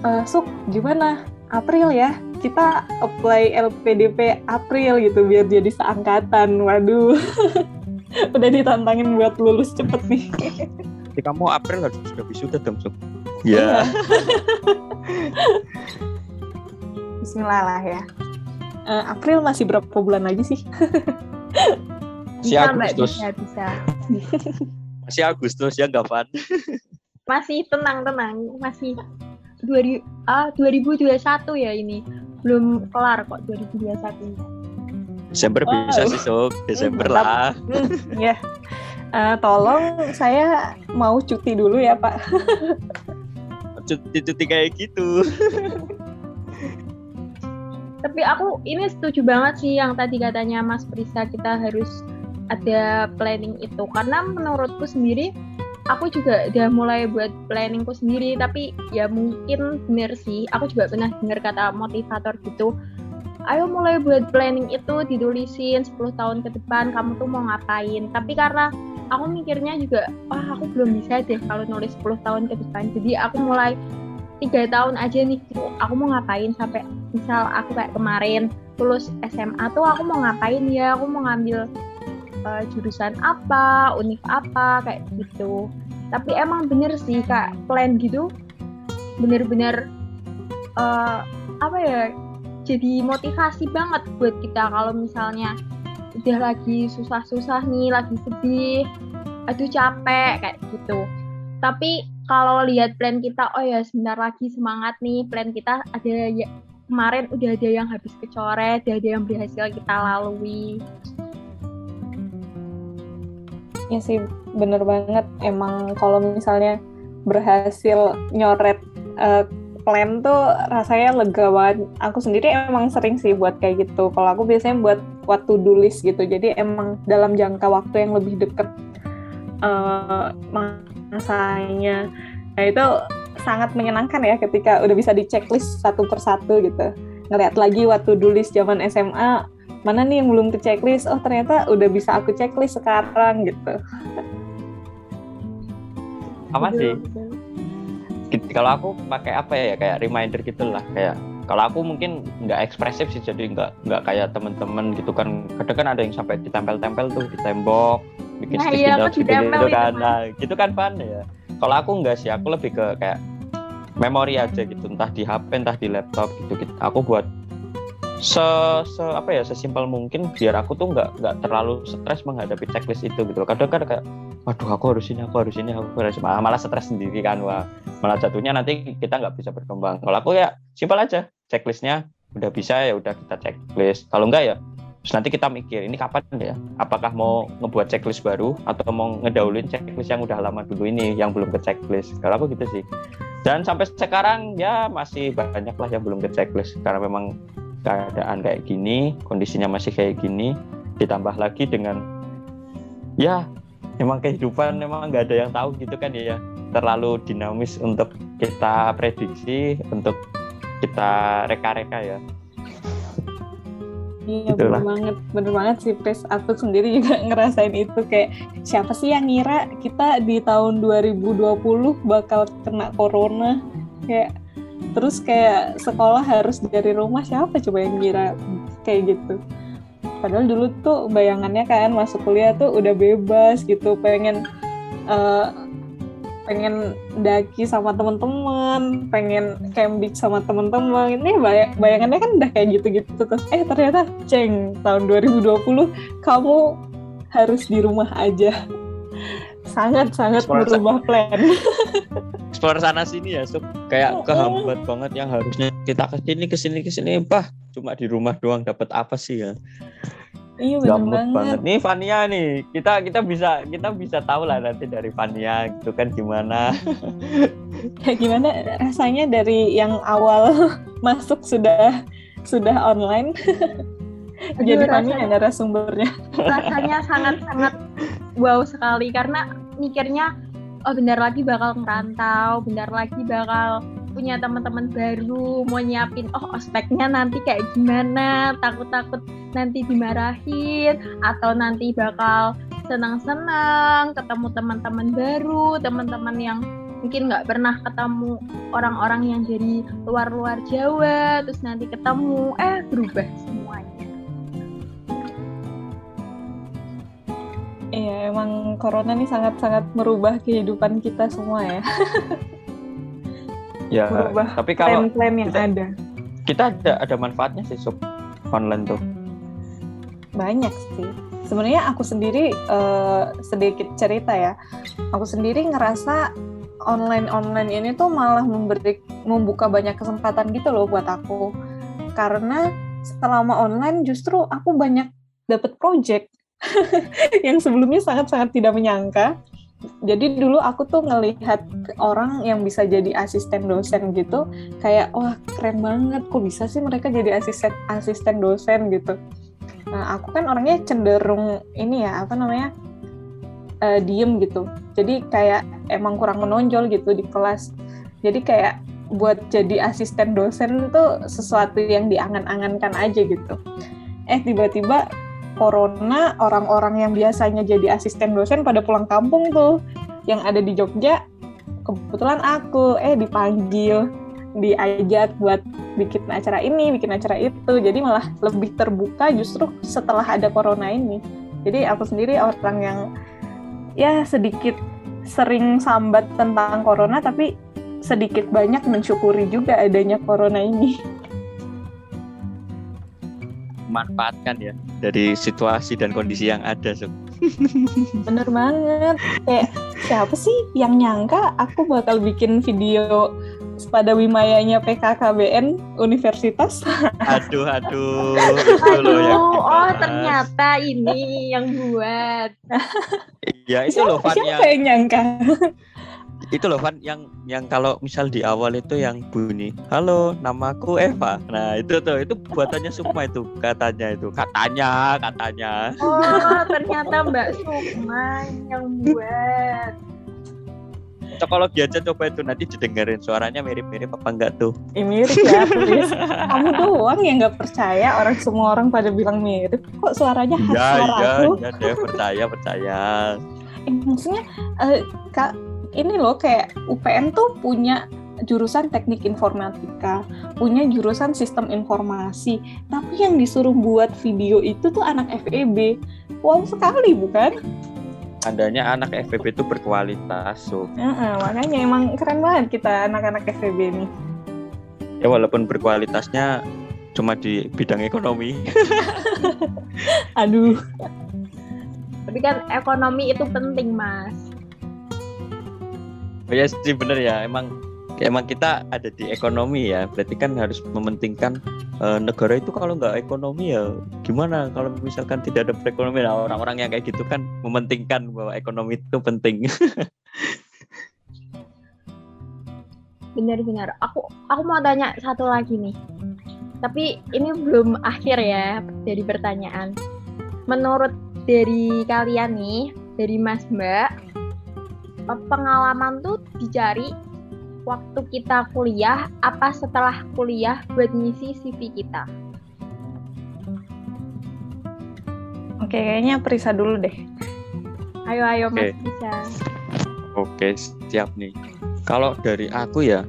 Uh, Suk gimana? April ya? Kita apply LPDP April gitu biar jadi seangkatan. Waduh. Udah ditantangin buat lulus cepet nih Jadi kamu April harus sudah wisuda dong Suk ya Bismillah lah ya. Uh, April masih berapa bulan lagi sih? Masih Agustus. Bisa, bisa. Masih Agustus ya Gavan. Masih tenang tenang, masih 2000 ah 2021 ya ini. Belum kelar kok 2021. Desember wow. bisa sih, Sok. Desember lah. Ya. Uh, tolong saya mau cuti dulu ya, Pak. cuti-cuti kayak gitu. Tapi aku ini setuju banget sih yang tadi katanya Mas Prisa kita harus ada planning itu karena menurutku sendiri aku juga udah mulai buat planningku sendiri tapi ya mungkin bener sih aku juga pernah dengar kata motivator gitu ayo mulai buat planning itu ditulisin 10 tahun ke depan kamu tuh mau ngapain. Tapi karena aku mikirnya juga wah aku belum bisa deh kalau nulis 10 tahun ke depan. Jadi aku mulai tiga tahun aja nih aku mau ngapain sampai misal aku kayak kemarin lulus SMA tuh aku mau ngapain ya? Aku mau ngambil uh, jurusan apa unik apa kayak gitu. Tapi emang bener sih kak plan gitu bener-bener uh, apa ya jadi motivasi banget buat kita kalau misalnya udah lagi susah-susah nih lagi sedih aduh capek kayak gitu. Tapi kalau lihat plan kita oh ya sebentar lagi semangat nih plan kita ada ya kemarin udah ada yang habis kecoret udah ada yang berhasil kita lalui. Ya sih bener banget. Emang kalau misalnya berhasil nyoret uh, plan tuh rasanya lega banget. Aku sendiri emang sering sih buat kayak gitu. Kalau aku biasanya buat waktu to list gitu. Jadi emang dalam jangka waktu yang lebih deket uh, masanya nah itu sangat menyenangkan ya ketika udah bisa di checklist satu persatu gitu ngeliat lagi waktu dulu zaman SMA mana nih yang belum ke checklist oh ternyata udah bisa aku checklist sekarang gitu apa sih kalau aku pakai apa ya kayak reminder gitulah kayak kalau aku mungkin nggak ekspresif sih jadi nggak nggak kayak temen-temen gitu kan. Kadang kan ada yang sampai ditempel-tempel tuh di tembok bikin nah, sticky iya, notes gitu, gitu kan. nah gitu kan fun ya. Kalau aku enggak sih aku lebih ke kayak memori aja gitu entah di HP entah di laptop gitu, gitu. aku buat se, se apa ya sesimpel mungkin biar aku tuh nggak nggak terlalu stres menghadapi checklist itu gitu kadang kadang kayak waduh aku harus ini aku harus ini aku harus malah, malah stres sendiri kan wah. Malah jatuhnya nanti kita nggak bisa berkembang. Kalau aku ya simpel aja. Checklistnya udah bisa ya udah kita checklist. Kalau enggak ya terus nanti kita mikir ini kapan ya? Apakah mau ngebuat checklist baru atau mau ngedahuluin checklist yang udah lama dulu ini yang belum ke checklist? Kalau aku gitu sih. Dan sampai sekarang ya masih banyak lah yang belum ke checklist karena memang keadaan kayak gini kondisinya masih kayak gini ditambah lagi dengan ya memang kehidupan memang nggak ada yang tahu gitu kan ya. Terlalu dinamis untuk kita prediksi untuk kita reka-reka ya. Iya bener banget, bener banget sih Pres. Aku sendiri juga ngerasain itu kayak siapa sih yang ngira kita di tahun 2020 bakal kena corona? Kayak terus kayak sekolah harus dari rumah siapa coba yang ngira kayak gitu. Padahal dulu tuh bayangannya kan masuk kuliah tuh udah bebas gitu, pengen uh, pengen daki sama teman-teman, pengen camping sama teman-teman. Ini bayang bayangannya kan udah kayak gitu-gitu terus. Eh ternyata ceng tahun 2020 kamu harus di rumah aja. Sangat-sangat merubah plan. Explore sana sini ya, Sup. Kayak kehambat banget yang harusnya kita ke sini ke sini ke sini, bah cuma di rumah doang dapat apa sih ya? Iya benar banget. banget. Nih Fania nih, kita kita bisa kita bisa tahu lah nanti dari Fania gitu kan gimana. Kayak gimana rasanya dari yang awal masuk sudah sudah online. Aduh, Jadi Fania narasumbernya. Rasanya sangat-sangat wow sekali karena mikirnya oh bentar lagi bakal ngerantau, bentar lagi bakal punya teman-teman baru, mau nyiapin oh ospeknya nanti kayak gimana, takut-takut nanti dimarahin atau nanti bakal senang-senang ketemu teman-teman baru, teman-teman yang mungkin nggak pernah ketemu orang-orang yang dari luar-luar Jawa, terus nanti ketemu, eh berubah semuanya. Iya, emang corona ini sangat-sangat merubah kehidupan kita semua ya. ya merubah tapi kalau plan-plan yang kita, ada. kita ada ada manfaatnya sih sub online tuh. Banyak sih. Sebenarnya aku sendiri uh, sedikit cerita ya. Aku sendiri ngerasa online online ini tuh malah memberi membuka banyak kesempatan gitu loh buat aku. Karena selama online justru aku banyak dapat project yang sebelumnya sangat-sangat tidak menyangka. Jadi dulu aku tuh ngelihat orang yang bisa jadi asisten dosen gitu kayak wah keren banget kok bisa sih mereka jadi asisten asisten dosen? gitu. Nah aku kan orangnya cenderung ini ya apa namanya uh, diem gitu. Jadi kayak emang kurang menonjol gitu di kelas. Jadi kayak buat jadi asisten dosen itu sesuatu yang diangan-angankan aja gitu. Eh tiba-tiba corona orang-orang yang biasanya jadi asisten dosen pada pulang kampung tuh yang ada di Jogja kebetulan aku eh dipanggil diajak buat bikin acara ini bikin acara itu. Jadi malah lebih terbuka justru setelah ada corona ini. Jadi aku sendiri orang yang ya sedikit sering sambat tentang corona tapi sedikit banyak mensyukuri juga adanya corona ini manfaatkan ya dari situasi dan kondisi yang ada so. bener banget kayak siapa sih yang nyangka aku bakal bikin video pada wimayanya PKKBN Universitas. Aduh, aduh, itu loh yang Oh, ternyata ini yang buat. Iya, itu loh Fan yang... yang nyangka? Itu loh Van yang yang kalau misal di awal itu yang bunyi halo namaku Eva nah itu tuh itu buatannya Sukma itu katanya itu katanya katanya oh ternyata Mbak Sukma yang buat Cokologi aja coba itu nanti didengerin suaranya mirip-mirip apa enggak tuh? Eh, mirip ya, please. Kamu doang yang nggak percaya orang semua orang pada bilang mirip. Kok suaranya khas ya, suara ya, aku? Iya, deh percaya percaya. Eh, maksudnya uh, kak ini loh kayak UPN tuh punya jurusan teknik informatika, punya jurusan sistem informasi, tapi yang disuruh buat video itu tuh anak FEB. Wow sekali bukan? Adanya anak FEB itu berkualitas, so. Uh -uh, makanya emang keren banget kita anak-anak FEB nih. Ya walaupun berkualitasnya cuma di bidang ekonomi. Aduh. Tapi kan ekonomi itu penting, Mas oh ya sih bener ya. Emang emang kita ada di ekonomi ya. Berarti kan harus mementingkan uh, negara itu kalau nggak ekonomi ya gimana? Kalau misalkan tidak ada perekonomian nah, orang-orang yang kayak gitu kan mementingkan bahwa ekonomi itu penting. Benar-benar aku aku mau tanya satu lagi nih. Tapi ini belum akhir ya dari pertanyaan. Menurut dari kalian nih dari Mas Mbak pengalaman tuh dicari waktu kita kuliah apa setelah kuliah buat ngisi CV kita? Oke, kayaknya Prisa dulu deh. Ayo, ayo Mas okay. Prisa. Oke, siap nih. Kalau dari aku ya,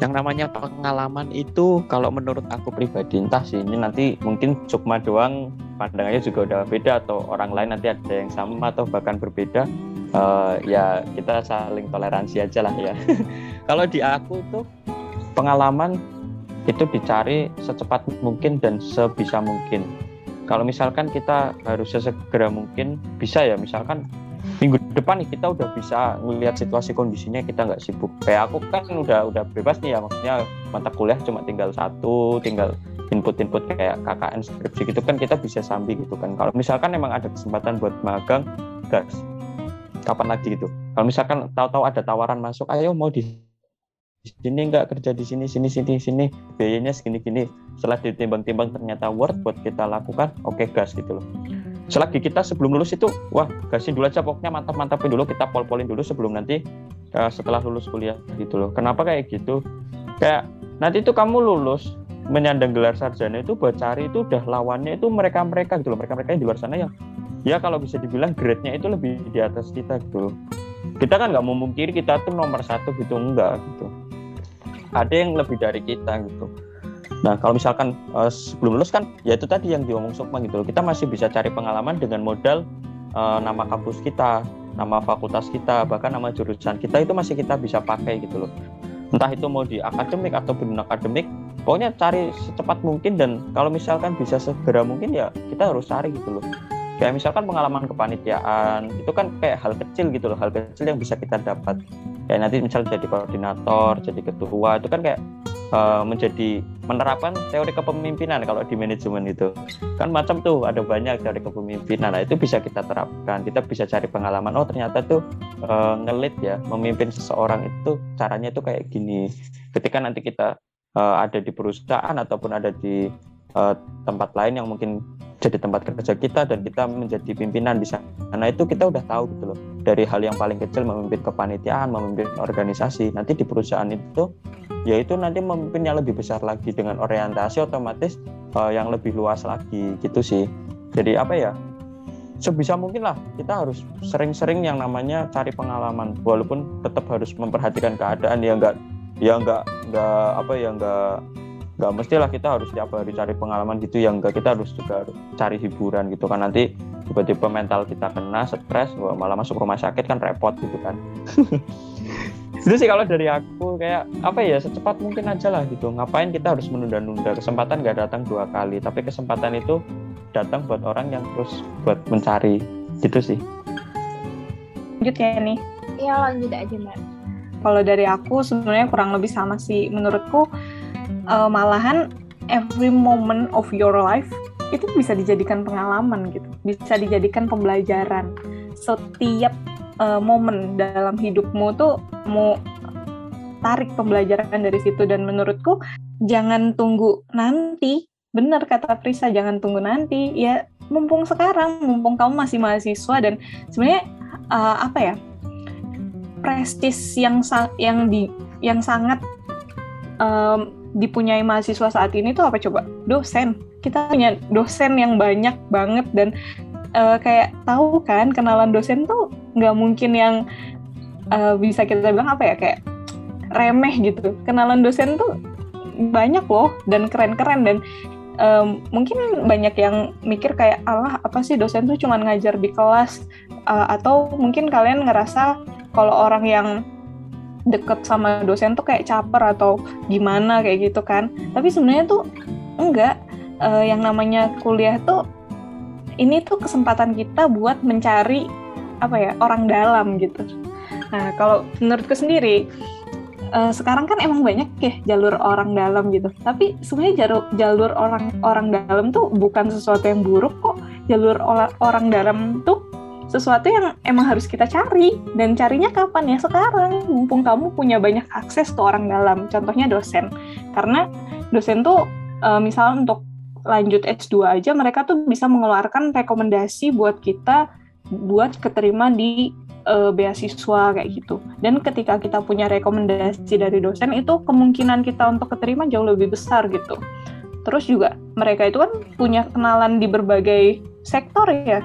yang namanya pengalaman itu kalau menurut aku pribadi entah sih ini nanti mungkin Sukma doang pandangannya juga udah beda atau orang lain nanti ada yang sama atau bahkan berbeda uh, ya kita saling toleransi aja lah ya. Kalau di aku tuh pengalaman itu dicari secepat mungkin dan sebisa mungkin. Kalau misalkan kita harus sesegera mungkin bisa ya. Misalkan minggu depan nih kita udah bisa melihat situasi kondisinya kita nggak sibuk. Kayak aku kan udah udah bebas nih ya. Maksudnya mata kuliah cuma tinggal satu tinggal input-input kayak KKN skripsi gitu kan kita bisa sambil gitu kan. Kalau misalkan emang ada kesempatan buat magang gas kapan lagi gitu. Kalau misalkan tahu-tahu ada tawaran masuk ayo mau di sini nggak kerja di sini sini sini sini biayanya segini gini setelah ditimbang-timbang ternyata worth buat kita lakukan oke okay, gas gitu loh. Selagi kita sebelum lulus itu wah gasin dulu aja pokoknya mantap mantapin dulu kita pol-polin dulu sebelum nanti uh, setelah lulus kuliah gitu loh. Kenapa kayak gitu? Kayak nanti itu kamu lulus menyandang gelar sarjana itu buat cari itu udah lawannya itu mereka mereka gitu loh. Mereka mereka yang di luar sana yang ya kalau bisa dibilang grade-nya itu lebih di atas kita gitu. Kita kan nggak memungkiri kita tuh nomor satu gitu enggak gitu. Ada yang lebih dari kita gitu. Nah kalau misalkan uh, sebelum lulus kan ya itu tadi yang diomong Sukma gitu loh. Kita masih bisa cari pengalaman dengan modal uh, nama kampus kita nama fakultas kita bahkan nama jurusan kita itu masih kita bisa pakai gitu loh. Entah itu mau di akademik atau non akademik pokoknya cari secepat mungkin dan kalau misalkan bisa segera mungkin ya kita harus cari gitu loh kayak misalkan pengalaman kepanitiaan itu kan kayak hal kecil gitu loh hal kecil yang bisa kita dapat. Kayak nanti misal jadi koordinator jadi ketua itu kan kayak uh, menjadi menerapkan teori kepemimpinan kalau di manajemen itu. Kan macam tuh ada banyak teori kepemimpinan nah itu bisa kita terapkan. Kita bisa cari pengalaman oh ternyata tuh uh, ngelit ya memimpin seseorang itu caranya itu kayak gini. Ketika nanti kita uh, ada di perusahaan ataupun ada di uh, tempat lain yang mungkin jadi tempat kerja kita dan kita menjadi pimpinan di sana. Nah itu kita udah tahu gitu loh dari hal yang paling kecil memimpin kepanitiaan, memimpin organisasi. Nanti di perusahaan itu yaitu nanti memimpin yang lebih besar lagi dengan orientasi otomatis uh, yang lebih luas lagi gitu sih. Jadi apa ya? Sebisa mungkin lah kita harus sering-sering yang namanya cari pengalaman walaupun tetap harus memperhatikan keadaan ya enggak ya enggak enggak apa ya enggak nggak mestilah kita harus tiap hari cari pengalaman gitu yang enggak kita harus juga harus cari hiburan gitu kan. Nanti tiba-tiba mental kita kena stres malah masuk rumah sakit kan repot gitu kan. Itu sih kalau dari aku kayak apa ya secepat mungkin aja lah gitu. Ngapain kita harus menunda-nunda? Kesempatan nggak datang dua kali tapi kesempatan itu datang buat orang yang terus buat mencari. Gitu sih. Lanjut ya nih iya lanjut aja mbak. Kalau dari aku sebenarnya kurang lebih sama sih. Menurutku uh, malahan every moment of your life itu bisa dijadikan pengalaman gitu, bisa dijadikan pembelajaran. Setiap uh, momen dalam hidupmu tuh mau tarik pembelajaran dari situ dan menurutku jangan tunggu nanti. Benar kata Prisa, jangan tunggu nanti. Ya mumpung sekarang, mumpung kamu masih mahasiswa dan sebenarnya uh, apa ya? prestis yang yang di yang sangat um, dipunyai mahasiswa saat ini tuh apa coba? Dosen. Kita punya dosen yang banyak banget dan uh, kayak tahu kan kenalan dosen tuh nggak mungkin yang uh, bisa kita bilang apa ya kayak remeh gitu. Kenalan dosen tuh banyak loh dan keren-keren dan um, mungkin banyak yang mikir kayak Allah apa sih dosen tuh cuma ngajar di kelas uh, atau mungkin kalian ngerasa kalau orang yang deket sama dosen tuh kayak caper atau gimana kayak gitu kan tapi sebenarnya tuh enggak uh, yang namanya kuliah tuh ini tuh kesempatan kita buat mencari apa ya orang dalam gitu nah kalau menurutku sendiri uh, sekarang kan emang banyak ya jalur orang dalam gitu. Tapi sebenarnya jalur jalur orang orang dalam tuh bukan sesuatu yang buruk kok. Jalur orang dalam tuh sesuatu yang emang harus kita cari dan carinya kapan ya sekarang mumpung kamu punya banyak akses ke orang dalam contohnya dosen karena dosen tuh uh, misal untuk lanjut S2 aja mereka tuh bisa mengeluarkan rekomendasi buat kita buat keterima di uh, beasiswa kayak gitu. Dan ketika kita punya rekomendasi dari dosen itu kemungkinan kita untuk keterima jauh lebih besar gitu. Terus juga mereka itu kan punya kenalan di berbagai sektor ya.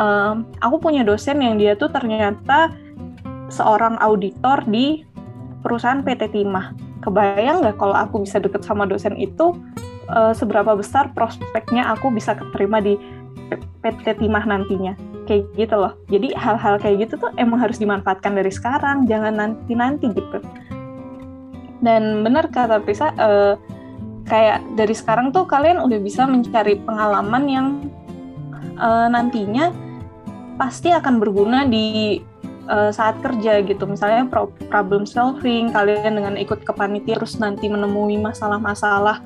Um, aku punya dosen yang dia tuh ternyata seorang auditor di perusahaan PT Timah. Kebayang nggak kalau aku bisa deket sama dosen itu uh, seberapa besar prospeknya aku bisa keterima di PT Timah nantinya? Kayak gitu loh. Jadi hal-hal kayak gitu tuh emang harus dimanfaatkan dari sekarang jangan nanti-nanti gitu. Dan benar kata Prisa uh, kayak dari sekarang tuh kalian udah bisa mencari pengalaman yang uh, nantinya pasti akan berguna di uh, saat kerja gitu. Misalnya problem solving kalian dengan ikut ke panitia terus nanti menemui masalah-masalah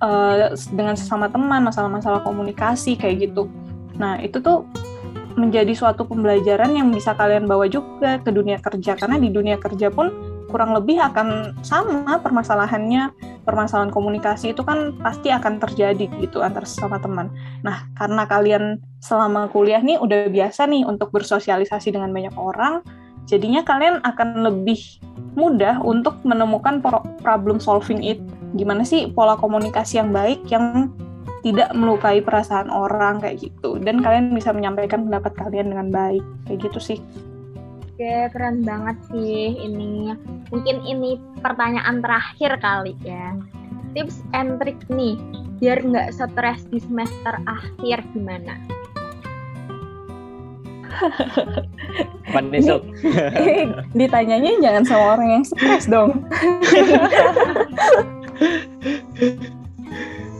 uh, dengan sesama teman masalah-masalah komunikasi kayak gitu. Nah itu tuh menjadi suatu pembelajaran yang bisa kalian bawa juga ke dunia kerja. Karena di dunia kerja pun kurang lebih akan sama permasalahannya permasalahan komunikasi itu kan pasti akan terjadi gitu antar sesama teman. Nah karena kalian selama kuliah nih udah biasa nih untuk bersosialisasi dengan banyak orang, jadinya kalian akan lebih mudah untuk menemukan problem solving it. Gimana sih pola komunikasi yang baik yang tidak melukai perasaan orang kayak gitu dan kalian bisa menyampaikan pendapat kalian dengan baik kayak gitu sih Oke, keren banget sih ini. Mungkin ini pertanyaan terakhir kali ya. Tips and trick nih, biar nggak stres di semester akhir gimana? Manisuk. Ditanyanya jangan sama orang yang stres dong.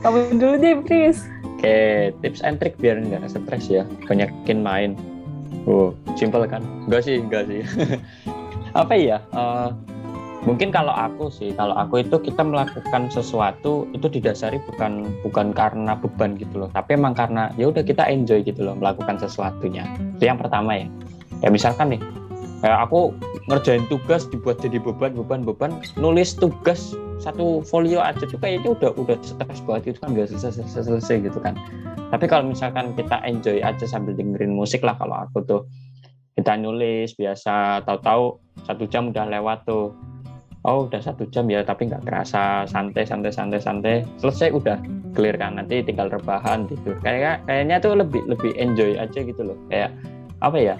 Kamu dulu deh, Pris. Oke, tips and trick biar nggak stres ya. Banyakin main. Oh, simple kan? Enggak sih, enggak sih. Apa ya? Uh, mungkin kalau aku sih, kalau aku itu kita melakukan sesuatu itu didasari bukan bukan karena beban gitu loh, tapi emang karena ya udah kita enjoy gitu loh melakukan sesuatunya. Itu yang pertama ya. Ya misalkan nih, kayak aku ngerjain tugas dibuat jadi beban beban beban. Nulis tugas satu folio aja tuh kayaknya udah udah stres banget itu kan biasa selesai, selesai gitu kan. Tapi kalau misalkan kita enjoy aja sambil dengerin musik lah kalau aku tuh kita nulis biasa tahu-tahu satu jam udah lewat tuh. Oh udah satu jam ya tapi nggak kerasa. Santai santai santai santai. Selesai udah clear kan nanti tinggal rebahan gitu. Kayak kayaknya tuh lebih lebih enjoy aja gitu loh. Kayak apa ya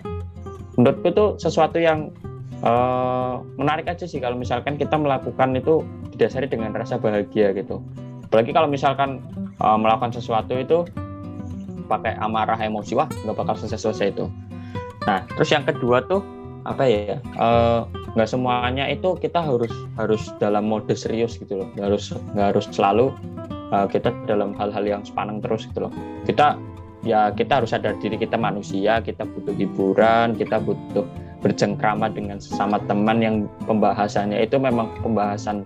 menurutku itu sesuatu yang uh, menarik aja sih kalau misalkan kita melakukan itu didasari dengan rasa bahagia gitu. Apalagi kalau misalkan uh, melakukan sesuatu itu pakai amarah emosi wah nggak bakal selesai-selesai itu. Nah terus yang kedua tuh apa ya uh, nggak semuanya itu kita harus harus dalam mode serius gitu loh. Nggak harus nggak harus selalu uh, kita dalam hal-hal yang sepaneng terus gitu loh. Kita ya kita harus sadar diri kita manusia, kita butuh hiburan, kita butuh bercengkrama dengan sesama teman yang pembahasannya itu memang pembahasan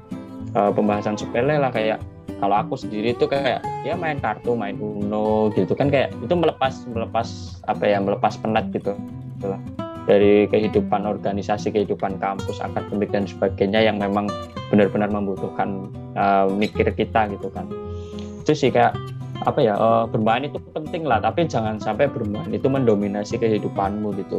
uh, pembahasan sepele lah. Kayak kalau aku sendiri itu kayak ya main kartu, main Uno gitu kan. Kayak itu melepas melepas apa ya melepas penat gitu, lah. Dari kehidupan organisasi, kehidupan kampus, akademik dan sebagainya yang memang benar-benar membutuhkan uh, mikir kita gitu kan. Itu sih kayak apa ya uh, bermain itu penting lah tapi jangan sampai bermain itu mendominasi kehidupanmu gitu.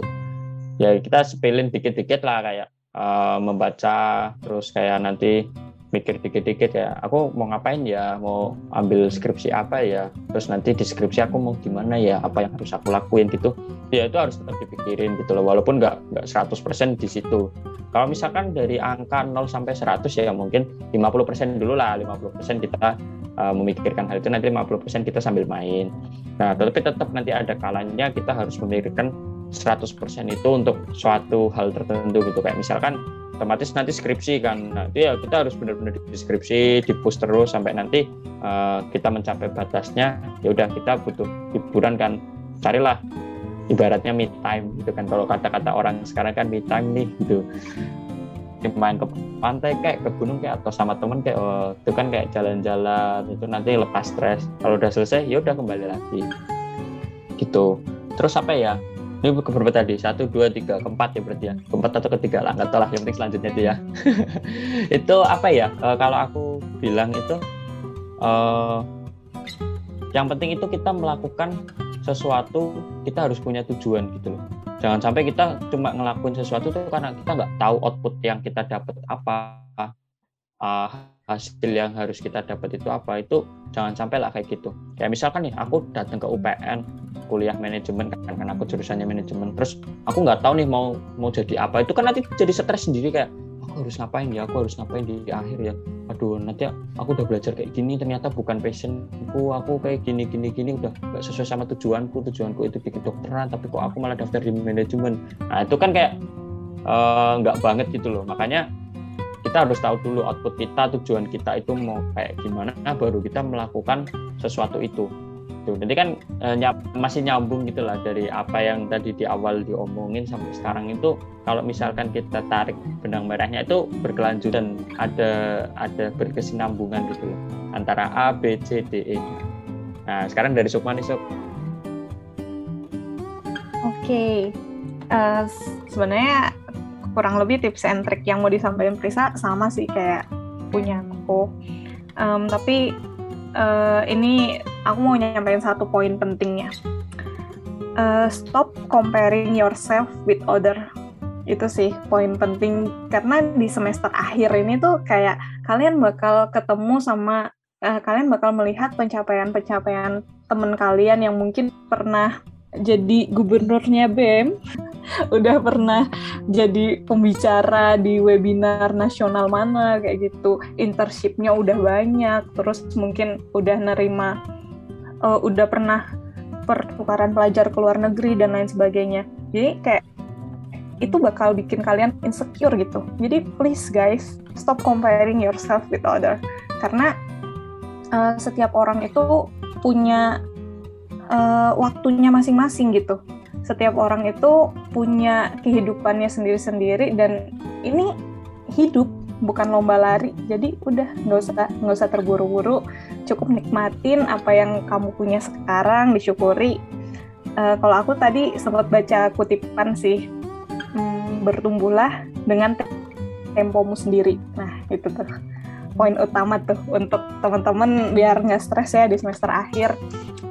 Ya kita sepilin dikit-dikit lah kayak uh, membaca terus kayak nanti mikir dikit-dikit ya aku mau ngapain ya? Mau ambil skripsi apa ya? Terus nanti di skripsi aku mau gimana ya? Apa yang harus aku lakuin? gitu. Ya itu harus tetap dipikirin gitu loh walaupun nggak nggak 100% di situ kalau misalkan dari angka 0 sampai 100 ya mungkin 50% dulu lah 50% kita uh, memikirkan hal itu nanti 50% kita sambil main. Nah tetapi tetap nanti ada kalanya kita harus memikirkan 100% itu untuk suatu hal tertentu gitu. Kayak misalkan otomatis nanti skripsi kan nah itu ya kita harus benar-benar di push terus sampai nanti uh, kita mencapai batasnya ya udah kita butuh hiburan kan carilah ibaratnya me time gitu kan. Kalau kata-kata orang sekarang kan me time nih gitu. Main ke pantai kayak ke gunung kayak atau sama temen kayak oh, itu kan kayak jalan-jalan itu nanti lepas stres. Kalau udah selesai ya udah kembali lagi. Gitu. Terus apa ya? Ini berapa tadi. Satu dua tiga keempat ya berarti ya. Keempat atau ketiga lah nggak tahu lah. Yang penting selanjutnya itu ya. Itu apa ya? E, kalau aku bilang itu e, yang penting itu kita melakukan sesuatu kita harus punya tujuan gitu loh. Jangan sampai kita cuma ngelakuin sesuatu tuh karena kita nggak tahu output yang kita dapat apa uh, hasil yang harus kita dapat itu apa. Itu jangan sampai lah kayak gitu. Kayak misalkan nih aku datang ke UPN kuliah manajemen kan kan aku jurusannya manajemen. Terus aku nggak tahu nih mau mau jadi apa. Itu kan nanti jadi stres sendiri kayak aku harus ngapain ya? Aku harus ngapain di akhir ya? Aduh nanti aku udah belajar kayak gini ternyata bukan passionku. Aku kayak gini gini gini udah gak sesuai sama tujuanku. Tujuanku itu bikin dokteran tapi kok aku malah daftar di manajemen? Nah itu kan kayak eh, nggak uh, banget gitu loh. Makanya kita harus tahu dulu output kita tujuan kita itu mau kayak gimana baru kita melakukan sesuatu itu gitu. Jadi kan e, nyap, masih nyambung gitulah dari apa yang tadi di awal diomongin sampai sekarang itu kalau misalkan kita tarik benang merahnya itu berkelanjutan ada ada berkesinambungan gitu loh antara A, B, C, D, E. Nah sekarang dari Sukmani Suk. Oke, okay. uh, sebenarnya kurang lebih tips and trick yang mau disampaikan Prisa sama sih kayak punya aku. Um, tapi uh, ini aku mau nyampaikan satu poin pentingnya. Uh, stop comparing yourself with other. Itu sih poin penting karena di semester akhir ini tuh kayak kalian bakal ketemu sama uh, kalian bakal melihat pencapaian-pencapaian teman kalian yang mungkin pernah jadi gubernurnya BEM udah pernah jadi pembicara di webinar nasional mana kayak gitu internshipnya udah banyak terus mungkin udah nerima uh, udah pernah pertukaran pelajar ke luar negeri dan lain sebagainya. Jadi kayak itu bakal bikin kalian insecure gitu. Jadi please guys stop comparing yourself with other. Karena uh, setiap orang itu punya uh, waktunya masing-masing gitu. Setiap orang itu punya kehidupannya sendiri-sendiri dan ini hidup bukan lomba lari. Jadi udah nggak usah nggak usah terburu-buru cukup nikmatin apa yang kamu punya sekarang disyukuri. Uh, kalau aku tadi sempat baca kutipan sih hmm, bertumbuhlah dengan tempomu sendiri. Nah itu tuh poin utama tuh untuk teman-teman biar nggak stres ya di semester akhir.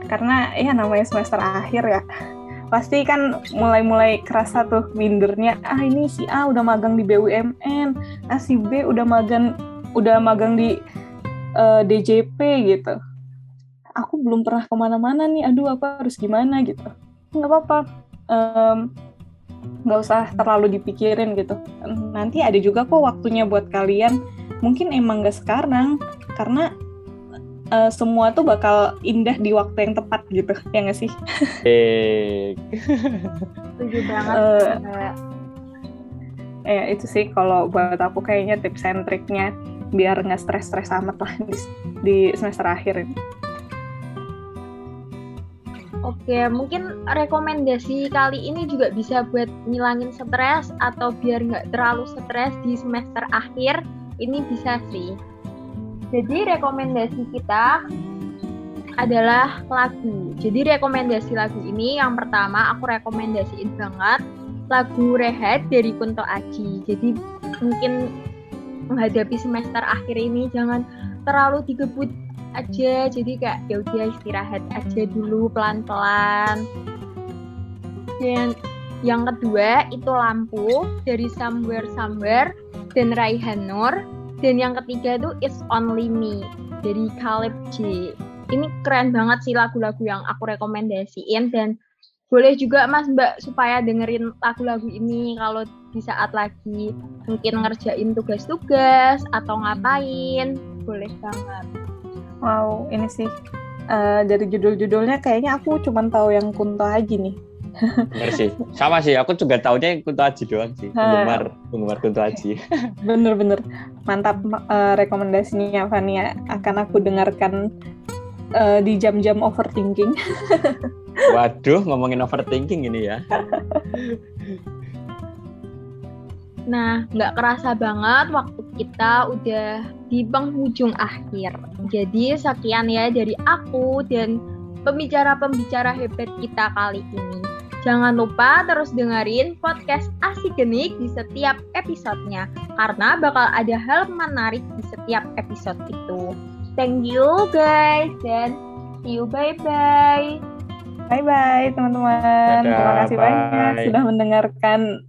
Karena ya namanya semester akhir ya pasti kan mulai-mulai kerasa tuh mindernya ah ini si A udah magang di BUMN ah si B udah magang udah magang di uh, eh, DJP gitu. Aku belum pernah ke mana-mana nih aduh apa harus gimana gitu. Nggak apa-apa nggak um, usah terlalu dipikirin gitu. Nanti ada juga kok waktunya buat kalian. Mungkin emang nggak sekarang karena uh, semua tuh bakal indah di waktu yang tepat gitu ya nggak sih? Eh, setuju banget. Uh, ya itu sih kalau buat aku kayaknya tips and triknya biar nggak stres-stres amat lah di, di semester akhir ini. Oke, mungkin rekomendasi kali ini juga bisa buat ngilangin stres atau biar nggak terlalu stres di semester akhir. Ini bisa sih. Jadi rekomendasi kita adalah lagu. Jadi rekomendasi lagu ini yang pertama aku rekomendasiin banget lagu Rehat dari Kunto Aji. Jadi mungkin menghadapi semester akhir ini jangan terlalu digebut aja. Jadi kayak ya udah istirahat aja dulu pelan-pelan. Dan yang kedua itu Lampu dari Somewhere Somewhere dan Raihan Nur dan yang ketiga itu It's Only Me dari Caleb J. Ini keren banget sih lagu-lagu yang aku rekomendasiin dan boleh juga Mas Mbak supaya dengerin lagu-lagu ini kalau di saat lagi mungkin ngerjain tugas-tugas atau ngapain, boleh banget. Wow, ini sih uh, dari judul-judulnya kayaknya aku cuma tahu yang Kunto Haji nih. Bener sih. Sama sih, aku juga taunya Kunto Aji doang sih. Penggemar penggemar Kunto Aji. Bener-bener. Mantap uh, rekomendasinya Fania. Akan aku dengarkan uh, di jam-jam overthinking. Waduh, ngomongin overthinking ini ya. Nah, nggak kerasa banget waktu kita udah di penghujung akhir. Jadi sekian ya dari aku dan pembicara-pembicara hebat kita kali ini. Jangan lupa terus dengerin podcast Asik Genik di setiap episodenya, karena bakal ada hal menarik di setiap episode itu. Thank you guys, dan see you bye-bye. Bye-bye teman-teman. Terima kasih bye. banyak sudah mendengarkan